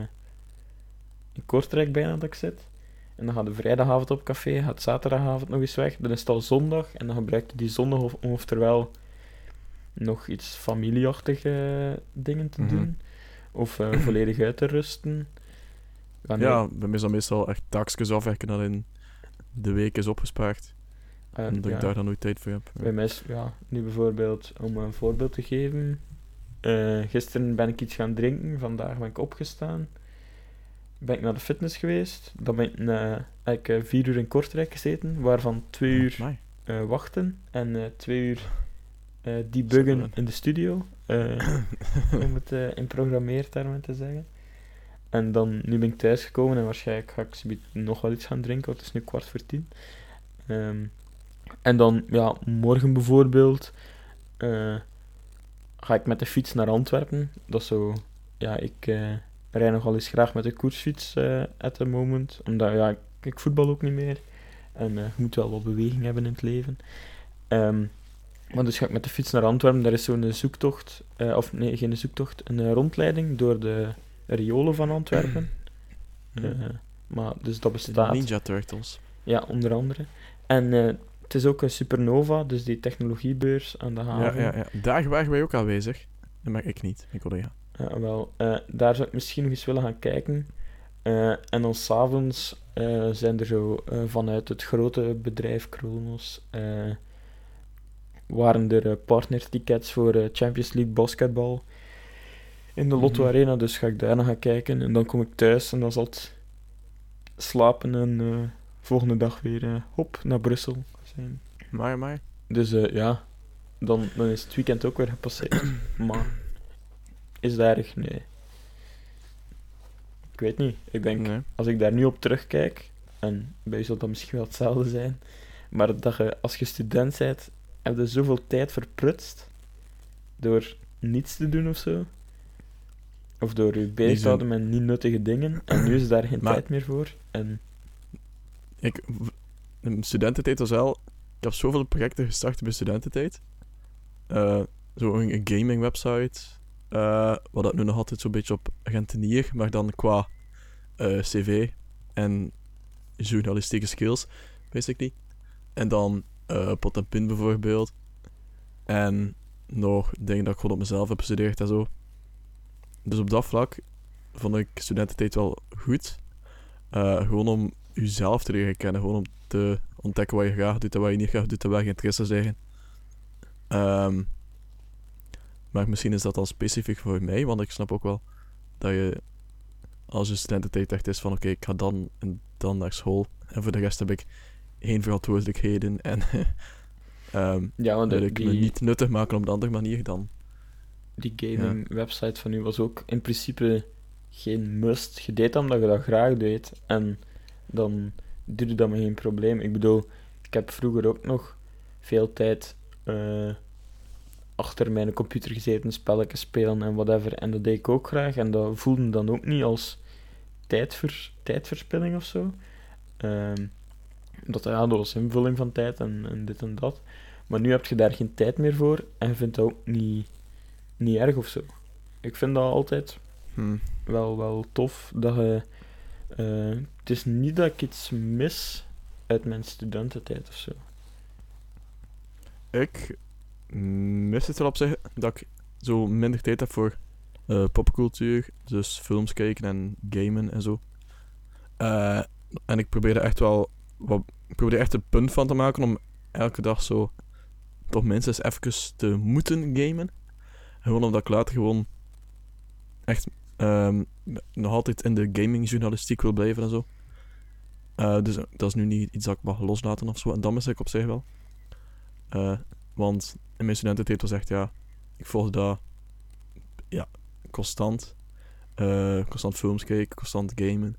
Speaker 4: in Kortrijk bijna dat ik zit. En dan gaat de vrijdagavond op café, gaat zaterdagavond nog eens weg. Dan is het al zondag en dan gebruik je die zondag of, om oftewel nog iets familieachtige dingen te
Speaker 5: Mhm.
Speaker 4: doen. Of eh, volledig uit te rusten. Ja, nee,
Speaker 5: Ja, bij mij is dat meestal echt taakjes afwerken dat in de week is opgespaard. En dat ik daar dan nooit tijd voor heb.
Speaker 4: Bij mij is, ja, nu bijvoorbeeld, om een voorbeeld te geven. eh, gisteren ben ik iets gaan drinken, vandaag ben ik opgestaan. Ben ik naar de fitness geweest. Dan ben ik, eh, heb ik eh, vier uur in Kortrijk gezeten, waarvan twee uur
Speaker 5: Amai.
Speaker 4: eh, wachten en twee uur debuggen in de studio. om het in programmeertermen te zeggen. En dan, nu ben ik thuisgekomen en waarschijnlijk ga ik nog wel iets gaan drinken, want het is nu kwart voor tien. Ehm, en dan, ja, morgen bijvoorbeeld, eh, ga ik met de fiets naar Antwerpen. Dat is zo, ja, ik eh rij nogal eens graag met de koersfiets eh at the moment. Omdat, ja, ik, ik voetbal ook niet meer. En je moet wel wat beweging hebben in het leven. Ehm, maar dus ga ik met de fiets naar Antwerpen. Daar is zo'n zoektocht, of nee, geen zoektocht, een rondleiding door de riolen van Antwerpen. Maar dus dat
Speaker 5: De
Speaker 4: bestaat.
Speaker 5: Ninja Turtles.
Speaker 4: Ja, onder andere. En het is ook een Supernova, dus die technologiebeurs aan de
Speaker 5: Ja,
Speaker 4: haven.
Speaker 5: ja, ja. Daar waren wij ook aanwezig. Dat mag ik niet. Ik wilde ja.
Speaker 4: Ja, wel, eh, daar zou ik misschien nog eens willen gaan kijken. Eh, en dan s'avonds eh zijn er zo vanuit het grote bedrijf Kronos waren er partnertickets voor Champions League basketbal in de Lotto
Speaker 5: Mhm.
Speaker 4: Arena. Dus ga ik daar naar gaan kijken. En dan kom ik thuis en dan zal het slapen en volgende dag weer eh, hop naar Brussel zijn.
Speaker 5: Maar, maar.
Speaker 4: Dus eh, ja, dan, dan is het weekend ook weer gepasseerd. maar is dat erg? Nee. Ik weet niet. Ik denk,
Speaker 5: Nee.
Speaker 4: als ik daar nu op terugkijk, en bij je zal dat misschien wel hetzelfde zijn, maar dat je als je student bent, heb je zoveel tijd verprutst door niets te doen of zo. Of door je bezig te houden met niet nuttige dingen. En nu is daar geen
Speaker 5: Maar-
Speaker 4: tijd meer voor. En
Speaker 5: Ik, in studententijd was wel... Ik heb zoveel projecten gestart bij studententijd. Eh zo een, gaming website. eh wat dat nu nog altijd zo'n beetje op rentenier, maar dan qua eh, cv en journalistieke skills, wist ik niet. En dan pot en pin bijvoorbeeld. En nog dingen dat ik gewoon op mezelf heb gestudeerd en zo. Dus op dat vlak vond ik studententijd wel goed. Gewoon om jezelf te leren kennen. Gewoon om te ontdekken wat je graag doet en wat je niet graag doet en waar je interesse zijn. Ehm, maar misschien is dat al specifiek voor mij, want ik snap ook wel dat je als je studententijd echt is van oké, ik ga dan en dan naar school en voor de rest heb ik geen verantwoordelijkheden en ehm
Speaker 4: ja, want
Speaker 5: wil
Speaker 4: de-
Speaker 5: ik
Speaker 4: die,
Speaker 5: me niet nuttig maken op de andere manier dan.
Speaker 4: die gaming website van u was ook in principe geen must. Je deed dat omdat je dat graag deed. En dan duurde dat me geen probleem. Ik bedoel, ik heb vroeger ook nog veel tijd eh, achter mijn computer gezeten, spelletjes spelen en whatever. En dat deed ik ook graag. En dat voelde dan ook niet als tijdver, tijdverspilling of zo. Ehm, Dat, ja, dat was invulling van tijd en, en dit en dat. Maar nu heb je daar geen tijd meer voor en je vindt dat ook niet, niet erg of zo. Ik vind dat altijd
Speaker 5: Hm.
Speaker 4: wel, wel tof dat je. Eh, het is niet dat ik iets mis uit mijn studententijd of zo.
Speaker 5: Ik mis het wel op zich dat ik zo minder tijd heb voor eh, popcultuur, dus films kijken en gamen en zo. Eh, en ik probeer er echt wel ik probeer er echt een punt van te maken om elke dag zo toch minstens even te moeten gamen. Gewoon omdat ik later gewoon echt ehm, nog altijd in de gamingjournalistiek wil blijven en zo. Eh, dus dat is nu niet iets dat ik mag loslaten of zo. En dat mis ik op zich wel. Eh, want in mijn studententijd was echt, ja, ik volgde dat, ja, constant. Eh, constant films kijken, constant gamen.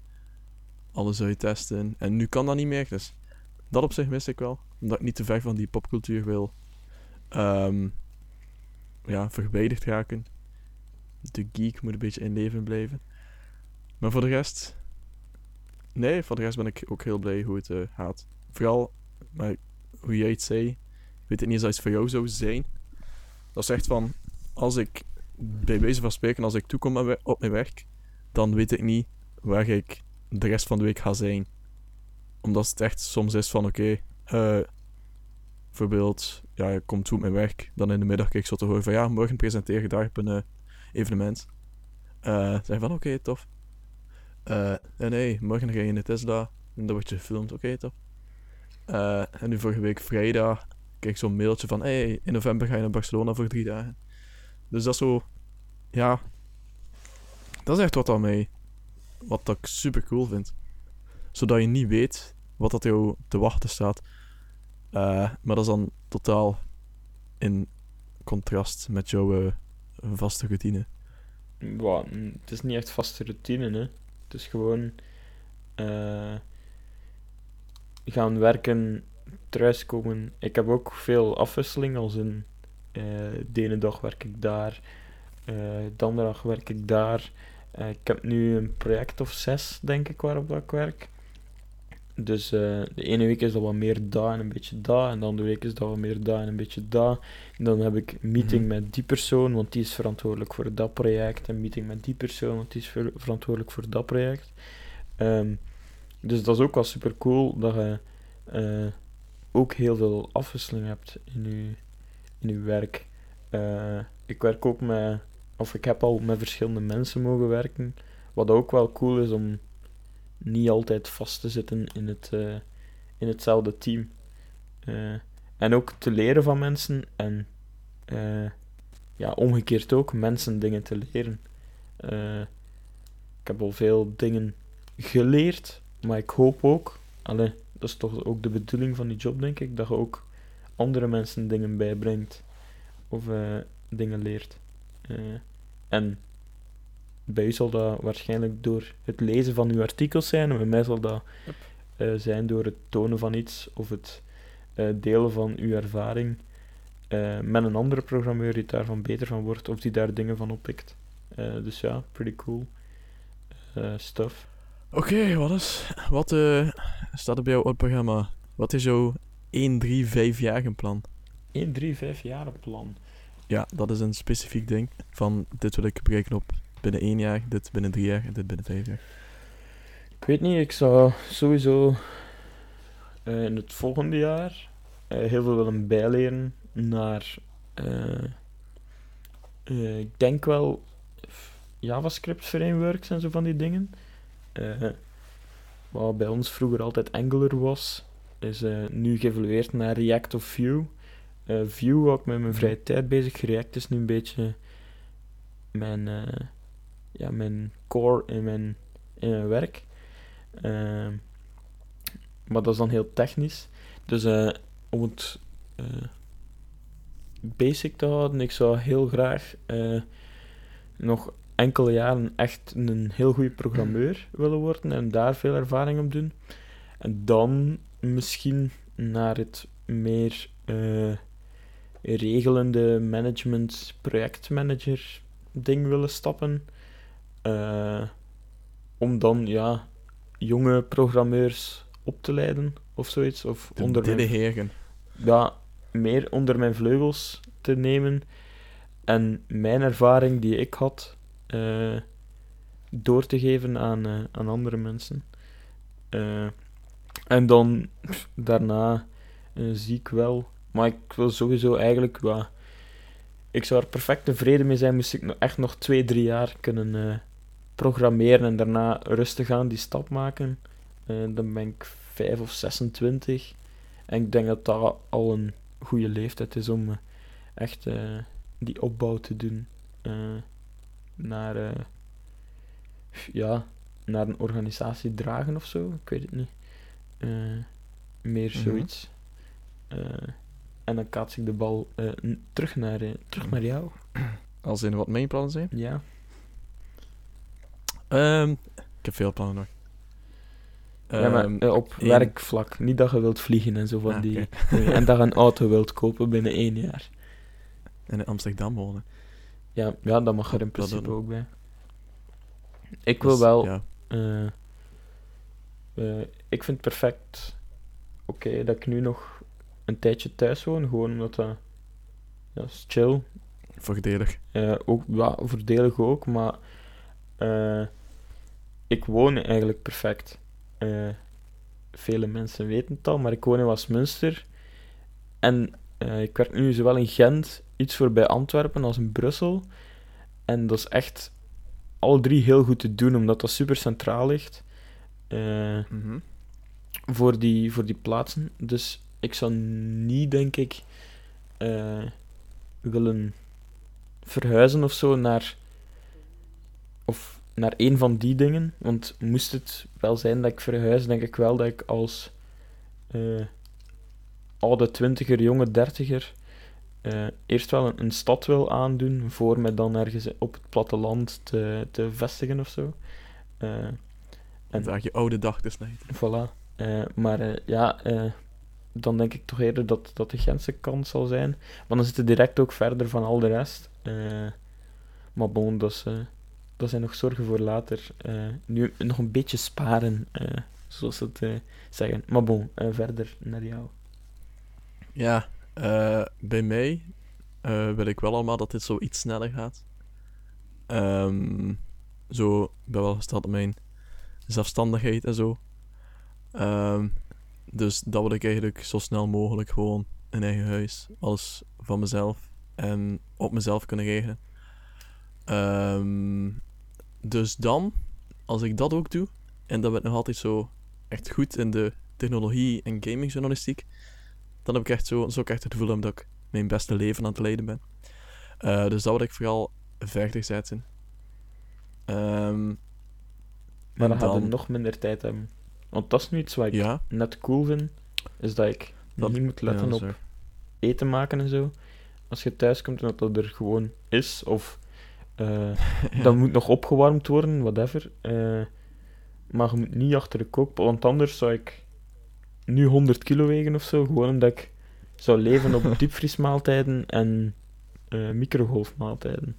Speaker 5: Alles uittesten. En nu kan dat niet meer, dus dat op zich mis ik wel. Omdat ik niet te ver van die popcultuur wil, ehm, ja, verwijderd raken. De geek moet een beetje in leven blijven. Maar voor de rest, nee, voor de rest ben ik ook heel blij hoe het eh, gaat. Vooral, maar hoe jij het zei, ik weet het niet eens als het voor jou zou zijn. Dat is echt van, als ik, bij wijze van spreken, als ik toekom op mijn werk, dan weet ik niet waar ik de rest van de week ga zijn. Omdat het echt soms is van, oké, eh, bijvoorbeeld, ja, ik kom toe op mijn werk, dan in de middag kijk ik zo te horen van, ja, morgen presenteer je daar een eh, evenement. Eh zeg van, oké, tof. Eh, en nee, morgen ga je in de Tesla en dan word je gefilmd, oké, tof. Eh, en nu vorige week vrijdag kreeg ik zo'n mailtje van, hey, in november ga je naar Barcelona voor drie dagen. Dus dat is zo, ja, dat is echt wat aan mij, wat dat ik super cool vind. Zodat je niet weet wat dat jou te wachten staat. Eh, maar dat is dan totaal in contrast met jouw eh, vaste routine.
Speaker 4: Mm, het is niet echt vaste routine, hè. Het is gewoon eh, gaan werken, thuiskomen. Ik heb ook veel afwisseling, als in eh, de ene dag werk ik daar, eh, de andere dag werk ik daar. Ik heb nu een project of zes, denk ik, waarop ik werk. Dus eh, de ene week is dat wat meer daar en een beetje daar, en de andere week is dat wat meer daar en een beetje daar. En dan heb ik meeting
Speaker 5: Mhm.
Speaker 4: met die persoon, want die is verantwoordelijk voor dat project. En meeting met die persoon, want die is ver- verantwoordelijk voor dat project. Ehm, dus dat is ook wel super cool dat je eh, ook heel veel afwisseling hebt in je, in je werk. Eh, ik werk ook met, of ik heb al met verschillende mensen mogen werken. Wat ook wel cool is om niet altijd vast te zitten in, het, eh, in hetzelfde team. Eh, en ook te leren van mensen en eh, ja, omgekeerd ook mensen dingen te leren. Ik heb al veel dingen geleerd, maar ik hoop ook, allee, dat is toch ook de bedoeling van die job, denk ik, dat je ook andere mensen dingen bijbrengt of dingen leert. En bij u zal dat waarschijnlijk door het lezen van uw artikels zijn, en bij mij zal dat eh, zijn door het tonen van iets of het eh, delen van uw ervaring eh, met een andere programmeur die daarvan beter van wordt of die daar dingen van oppikt. Dus ja, pretty cool stuff.
Speaker 5: Oké, wat is, wat staat er bij jou op het programma? Wat is jouw 1, 3, 5 jaar plan?
Speaker 4: 1, 3, 5 jaar plan.
Speaker 5: Ja, dat is een specifiek ding. Van dit wil ik bereiken op binnen 1 jaar, dit binnen 3 jaar en dit binnen 5 jaar.
Speaker 4: Ik weet niet, ik zou sowieso eh, in het volgende jaar eh, heel veel willen bijleren naar, eh, ik denk wel JavaScript frameworks en zo van die dingen. Wat bij ons vroeger altijd Angular was, is nu geëvolueerd naar React of Vue. Vue ik met mijn vrije tijd bezig. React is nu een beetje mijn, eh, ja, mijn core in mijn, in mijn werk. Ehm, maar dat is dan heel technisch. Dus eh, om het eh, basic te houden, ik zou heel graag eh, nog enkele jaren echt een heel goede programmeur willen worden en daar veel ervaring op doen. En dan misschien naar het meer regelende management, projectmanager ding willen stappen. Eh, om dan ja, jonge programmeurs op te leiden of zoiets. Of
Speaker 5: De
Speaker 4: onder mijn ja, meer onder mijn vleugels te nemen en mijn ervaring die ik had eh, door te geven aan, eh, aan andere mensen. En dan pff, daarna zie ik wel, maar ik wil sowieso eigenlijk, ja, ik zou er perfect tevreden mee zijn moest ik nog echt nog twee, drie jaar kunnen programmeren en daarna rustig aan die stap maken. Eh, dan ben ik 5 of 26. En ik denk dat dat al een goede leeftijd is om eh, echt eh, die opbouw te doen naar, ja, naar een organisatie dragen of zo. Ik weet het niet. Meer
Speaker 5: Mhm.
Speaker 4: zoiets. En dan kaats ik de bal terug, naar, terug naar jou.
Speaker 5: Als in wat mijn plannen zijn.
Speaker 4: Ja.
Speaker 5: Ehm, ik heb veel plannen nog.
Speaker 4: ja, maar
Speaker 5: Ehm,
Speaker 4: eh, op
Speaker 5: één-
Speaker 4: werkvlak. Niet dat je wilt vliegen en zo van
Speaker 5: Ah,
Speaker 4: die. en dat je een auto wilt kopen binnen één jaar.
Speaker 5: En in Amsterdam wonen.
Speaker 4: Ja, ja dat mag er in
Speaker 5: dat-
Speaker 4: principe ook bij. Ik wil
Speaker 5: Dus,
Speaker 4: wel.
Speaker 5: Ja,
Speaker 4: eh, eh, ik vind het perfect oké dat ik nu nog een tijdje thuis woon. Gewoon omdat dat. Ja, is chill.
Speaker 5: voordelig.
Speaker 4: Eh, ook, ja, voordelig ook, maar. Ik woon eigenlijk perfect. Eh, vele mensen weten het al, maar ik woon in Westminster. En eh, ik werk nu zowel in Gent, iets voorbij Antwerpen, als in Brussel. En dat is echt alle drie heel goed te doen, omdat dat super centraal ligt. Eh,
Speaker 5: Mhm.
Speaker 4: voor, die, voor die plaatsen. Dus ik zou niet, denk ik, willen verhuizen of zo naar, of naar een van die dingen. Want moest het wel zijn dat ik verhuis, denk ik wel dat ik als eh, oude twintiger, jonge dertiger eh, eerst wel een, een stad wil aandoen, voor me dan ergens op het platteland te, te vestigen of zo. Eh, en-
Speaker 5: Daar je oude dag te snijden.
Speaker 4: Voilà. Maar ja, dan denk ik toch eerder dat, dat de Gentse kant zal zijn. Maar dan zit het direct ook verder van al de rest. Maar bon, dat, is, dat zijn nog zorgen voor later. Eh, nu nog een beetje sparen, eh, zoals ze het eh, zeggen. Maar bon, verder naar jou.
Speaker 5: Ja, bij mij wil ik wel allemaal dat dit zo iets sneller gaat. Ehm, zo, ik ben wel gesteld op mijn zelfstandigheid en zo. Ehm, dus dat wil ik eigenlijk zo snel mogelijk gewoon een eigen huis, alles van mezelf en op mezelf kunnen regelen. Ehm, dus dan, als ik dat ook doe, en dat ben ik nog altijd zo echt goed in de technologie en gamingjournalistiek, dan heb ik echt zo, zo ik echt het gevoel dat ik mijn beste leven aan het leiden ben. Eh, dus dat wil ik vooral verder zetten. Ehm,
Speaker 4: Maar
Speaker 5: en
Speaker 4: dan ga je nog minder tijd hebben. Want dat is nu iets wat ik
Speaker 5: Ja,
Speaker 4: net cool vind. Is dat ik
Speaker 5: Dat-
Speaker 4: niet moet letten op eten maken en zo. Als je thuis komt en dat dat er gewoon is, of eh, dat moet nog opgewarmd worden, whatever. eh, maar je moet niet achter de kookpan, want anders zou ik nu 100 kilo wegen of zo, gewoon omdat ik zou leven op diepvriesmaaltijden en eh, microgolfmaaltijden.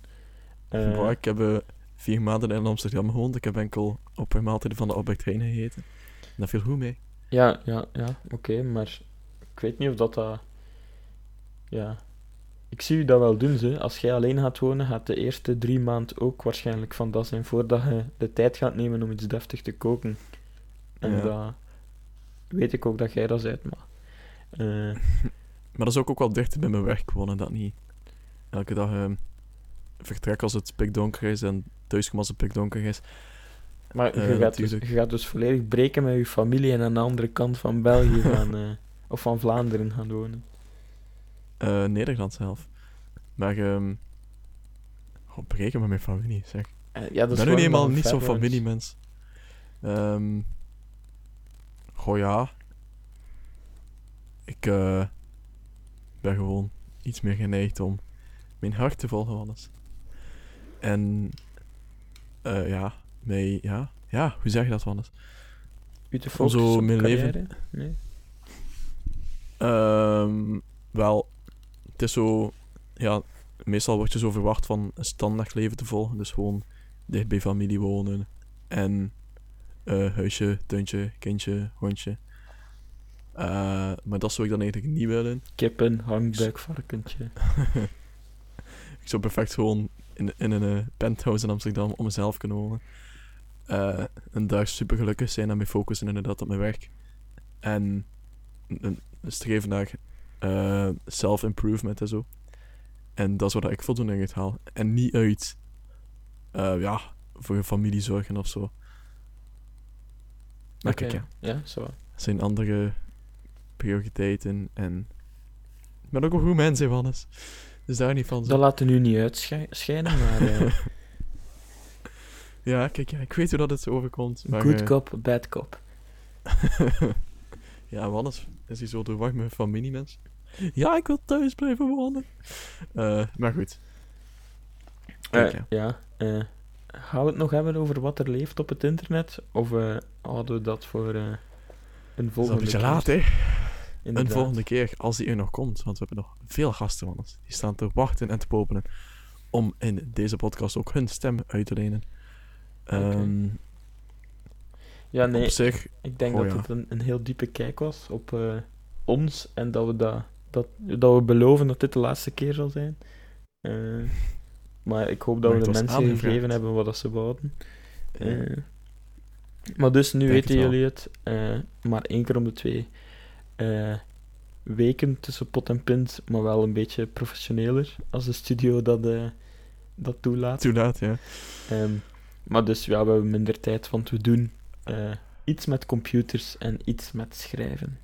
Speaker 5: Ik heb vier maanden in Amsterdam gewoond. Ik heb enkel op een maaltijden van de Albert Heijn gegeten. Dat viel goed mee.
Speaker 4: Ja, ja, ja, oké, maar ik weet niet of dat dat... Ja, ik zie u dat wel doen, ze. Als jij alleen gaat wonen, gaat de eerste drie maanden ook waarschijnlijk van dat zijn, voordat je de tijd gaat nemen om iets deftig te koken. En
Speaker 5: Ja.
Speaker 4: dat weet ik ook dat jij dat bent, maar... eh,
Speaker 5: Maar dat is ook, ook wel dichter bij mijn werk wonen, dat niet elke dag ehm, vertrek als het pikdonker is en thuiskom als het pikdonker is.
Speaker 4: maar
Speaker 5: Eh,
Speaker 4: je, gaat dus, je gaat dus volledig breken met je familie en aan de andere kant van België gaan... eh, of van Vlaanderen gaan wonen.
Speaker 5: Eh, Nederland zelf. Maar, ehm oh, breken met mijn familie, zeg.
Speaker 4: Eh, ja, dat
Speaker 5: ben nu eenmaal niet zo'n familiemens. Ehm goh ja. Ik eh, ben gewoon iets meer geneigd om mijn hart te volgen, Wannes. En eh, ja, mij, ja, ja, hoe zeg je dat, Wannes?
Speaker 4: U te focussen
Speaker 5: zo mijn leven-?
Speaker 4: Nee?
Speaker 5: Ehm, wel, het is zo, ja, meestal word je zo verwacht van een standaard leven te volgen. Dus gewoon dicht bij familie wonen en eh, huisje, tuintje, kindje, hondje. Eh, maar dat zou ik dan eigenlijk niet willen.
Speaker 4: Kippen, hangbuikvarkentje.
Speaker 5: Ik zou perfect gewoon in, in een eh, penthouse in Amsterdam om mezelf kunnen wonen. Eh, een dag super gelukkig zijn en me focussen inderdaad op mijn werk. En een, een streven naar eh, self-improvement en zo. En dat is wat ik voldoening uit haal. En niet uit, eh, ja, voor je familie zorgen of zo. Maar kijk, ja,
Speaker 4: zo.
Speaker 5: er zijn andere prioriteiten en... Ik ben ook een goed mens, Wannes. Dus daar niet van. zo.
Speaker 4: Dat laat er nu niet uitschijnen, maar eh,
Speaker 5: Ja, kijk, ja, ik weet hoe dat het overkomt. Maar,
Speaker 4: good cop, bad cop.
Speaker 5: ja, Wannes is hij zo doorwacht met familiemens. Ja, ik wil thuis blijven wonen. Eh, maar goed.
Speaker 4: Eh,
Speaker 5: ja.
Speaker 4: eh, gaan we het nog hebben over wat er leeft op het internet? Of houden we dat voor een
Speaker 5: is al een
Speaker 4: volgende
Speaker 5: beetje
Speaker 4: keer?
Speaker 5: laat, hè?
Speaker 4: Inderdaad.
Speaker 5: Een volgende keer, als die er nog komt. Want we hebben nog veel gasten, Wannes. Die staan te wachten en te popelen. Om in deze podcast ook hun stem uit te lenen. Ehm,
Speaker 4: Ja, nee,
Speaker 5: Op zich,
Speaker 4: ik denk
Speaker 5: oh
Speaker 4: dat
Speaker 5: ja.
Speaker 4: het een, een heel diepe kijk was op eh, ons en dat we, dat, dat, dat we beloven dat dit de laatste keer zal zijn. Eh, maar ik hoop dat
Speaker 5: Maar
Speaker 4: we de mensen
Speaker 5: aangevraagd.
Speaker 4: gegeven hebben wat dat ze wouden.
Speaker 5: eh,
Speaker 4: maar dus, nu weten
Speaker 5: het
Speaker 4: jullie het. maar één keer om de twee weken tussen pot en pint, maar wel een beetje professioneler als de studio dat, dat toelaat.
Speaker 5: too laat, ja.
Speaker 4: Ehm, maar dus ja, we hebben minder tijd, want we doen eh, iets met computers en iets met schrijven.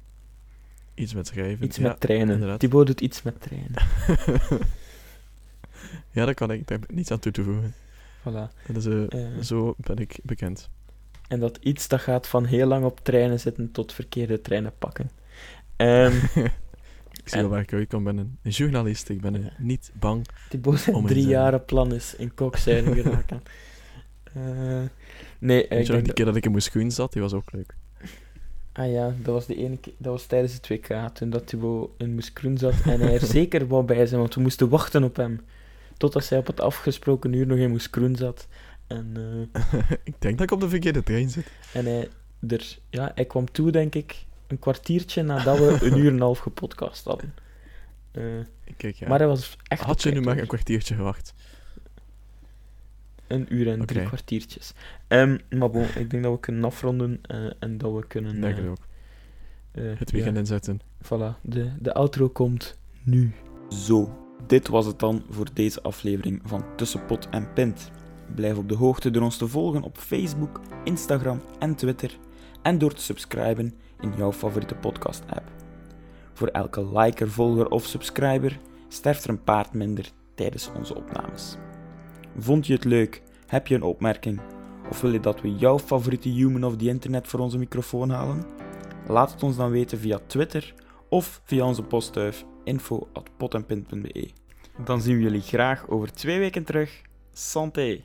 Speaker 5: Iets met schrijven.
Speaker 4: Iets
Speaker 5: ja,
Speaker 4: met treinen.
Speaker 5: inderdaad.
Speaker 4: Thibaut doet iets met treinen.
Speaker 5: ja, dat kan ik. Daar heb ik niets aan toe te voegen.
Speaker 4: Voilà.
Speaker 5: Dat is, eh,
Speaker 4: Eh.
Speaker 5: Zo ben ik bekend.
Speaker 4: En dat iets dat gaat van heel lang op treinen zitten tot verkeerde treinen pakken. Ehm
Speaker 5: ik zie wel waar ik uitkom. Ik ben een journalist. Ik ben
Speaker 4: Ja.
Speaker 5: niet bang.
Speaker 4: Thibaut zijn drie jaren plan is in kokzijde geraken. Eh, nee,
Speaker 5: Weet
Speaker 4: ik
Speaker 5: je nog,
Speaker 4: denk
Speaker 5: die
Speaker 4: dat-
Speaker 5: keer dat ik in mijn schoen zat, die was ook leuk.
Speaker 4: Ah ja, dat was de ene keer, dat was tijdens het WK, toen dat Thibaut in Moeskroen zat en hij er zeker wou bij zijn, want we moesten wachten op hem. Totdat hij op het afgesproken uur nog in Moeskroen zat. En, eh,
Speaker 5: ik denk dat ik op de verkeerde trein zit.
Speaker 4: en hij, er, ja, hij kwam toe, denk ik, een kwartiertje nadat we een uur en een half gepodcast hadden. Eh,
Speaker 5: Kijk, ja.
Speaker 4: Maar hij was echt
Speaker 5: Had je nu maar een kwartiertje gewacht?
Speaker 4: Een uur en drie kwartiertjes. Ehm, maar bon, ik denk dat we kunnen afronden eh, en dat we kunnen...
Speaker 5: Denk
Speaker 4: eh,
Speaker 5: ik ook.
Speaker 4: eh,
Speaker 5: Het
Speaker 4: ja.
Speaker 5: weekend inzetten.
Speaker 4: Voilà, de, de outro komt nu. Zo, dit was het dan voor deze aflevering van Tussenpot en Pint. Blijf op de hoogte door ons te volgen op Facebook, Instagram en Twitter en door te subscriben in jouw favoriete podcast-app. Voor elke liker, volger of subscriber sterft er een paard minder tijdens onze opnames. Vond je het leuk? Heb je een opmerking? Of wil je dat we jouw favoriete human of the internet voor onze microfoon halen? Laat het ons dan weten via Twitter of via onze postduif info.potenpint.be. Dan zien we jullie graag over twee weken terug. Santé!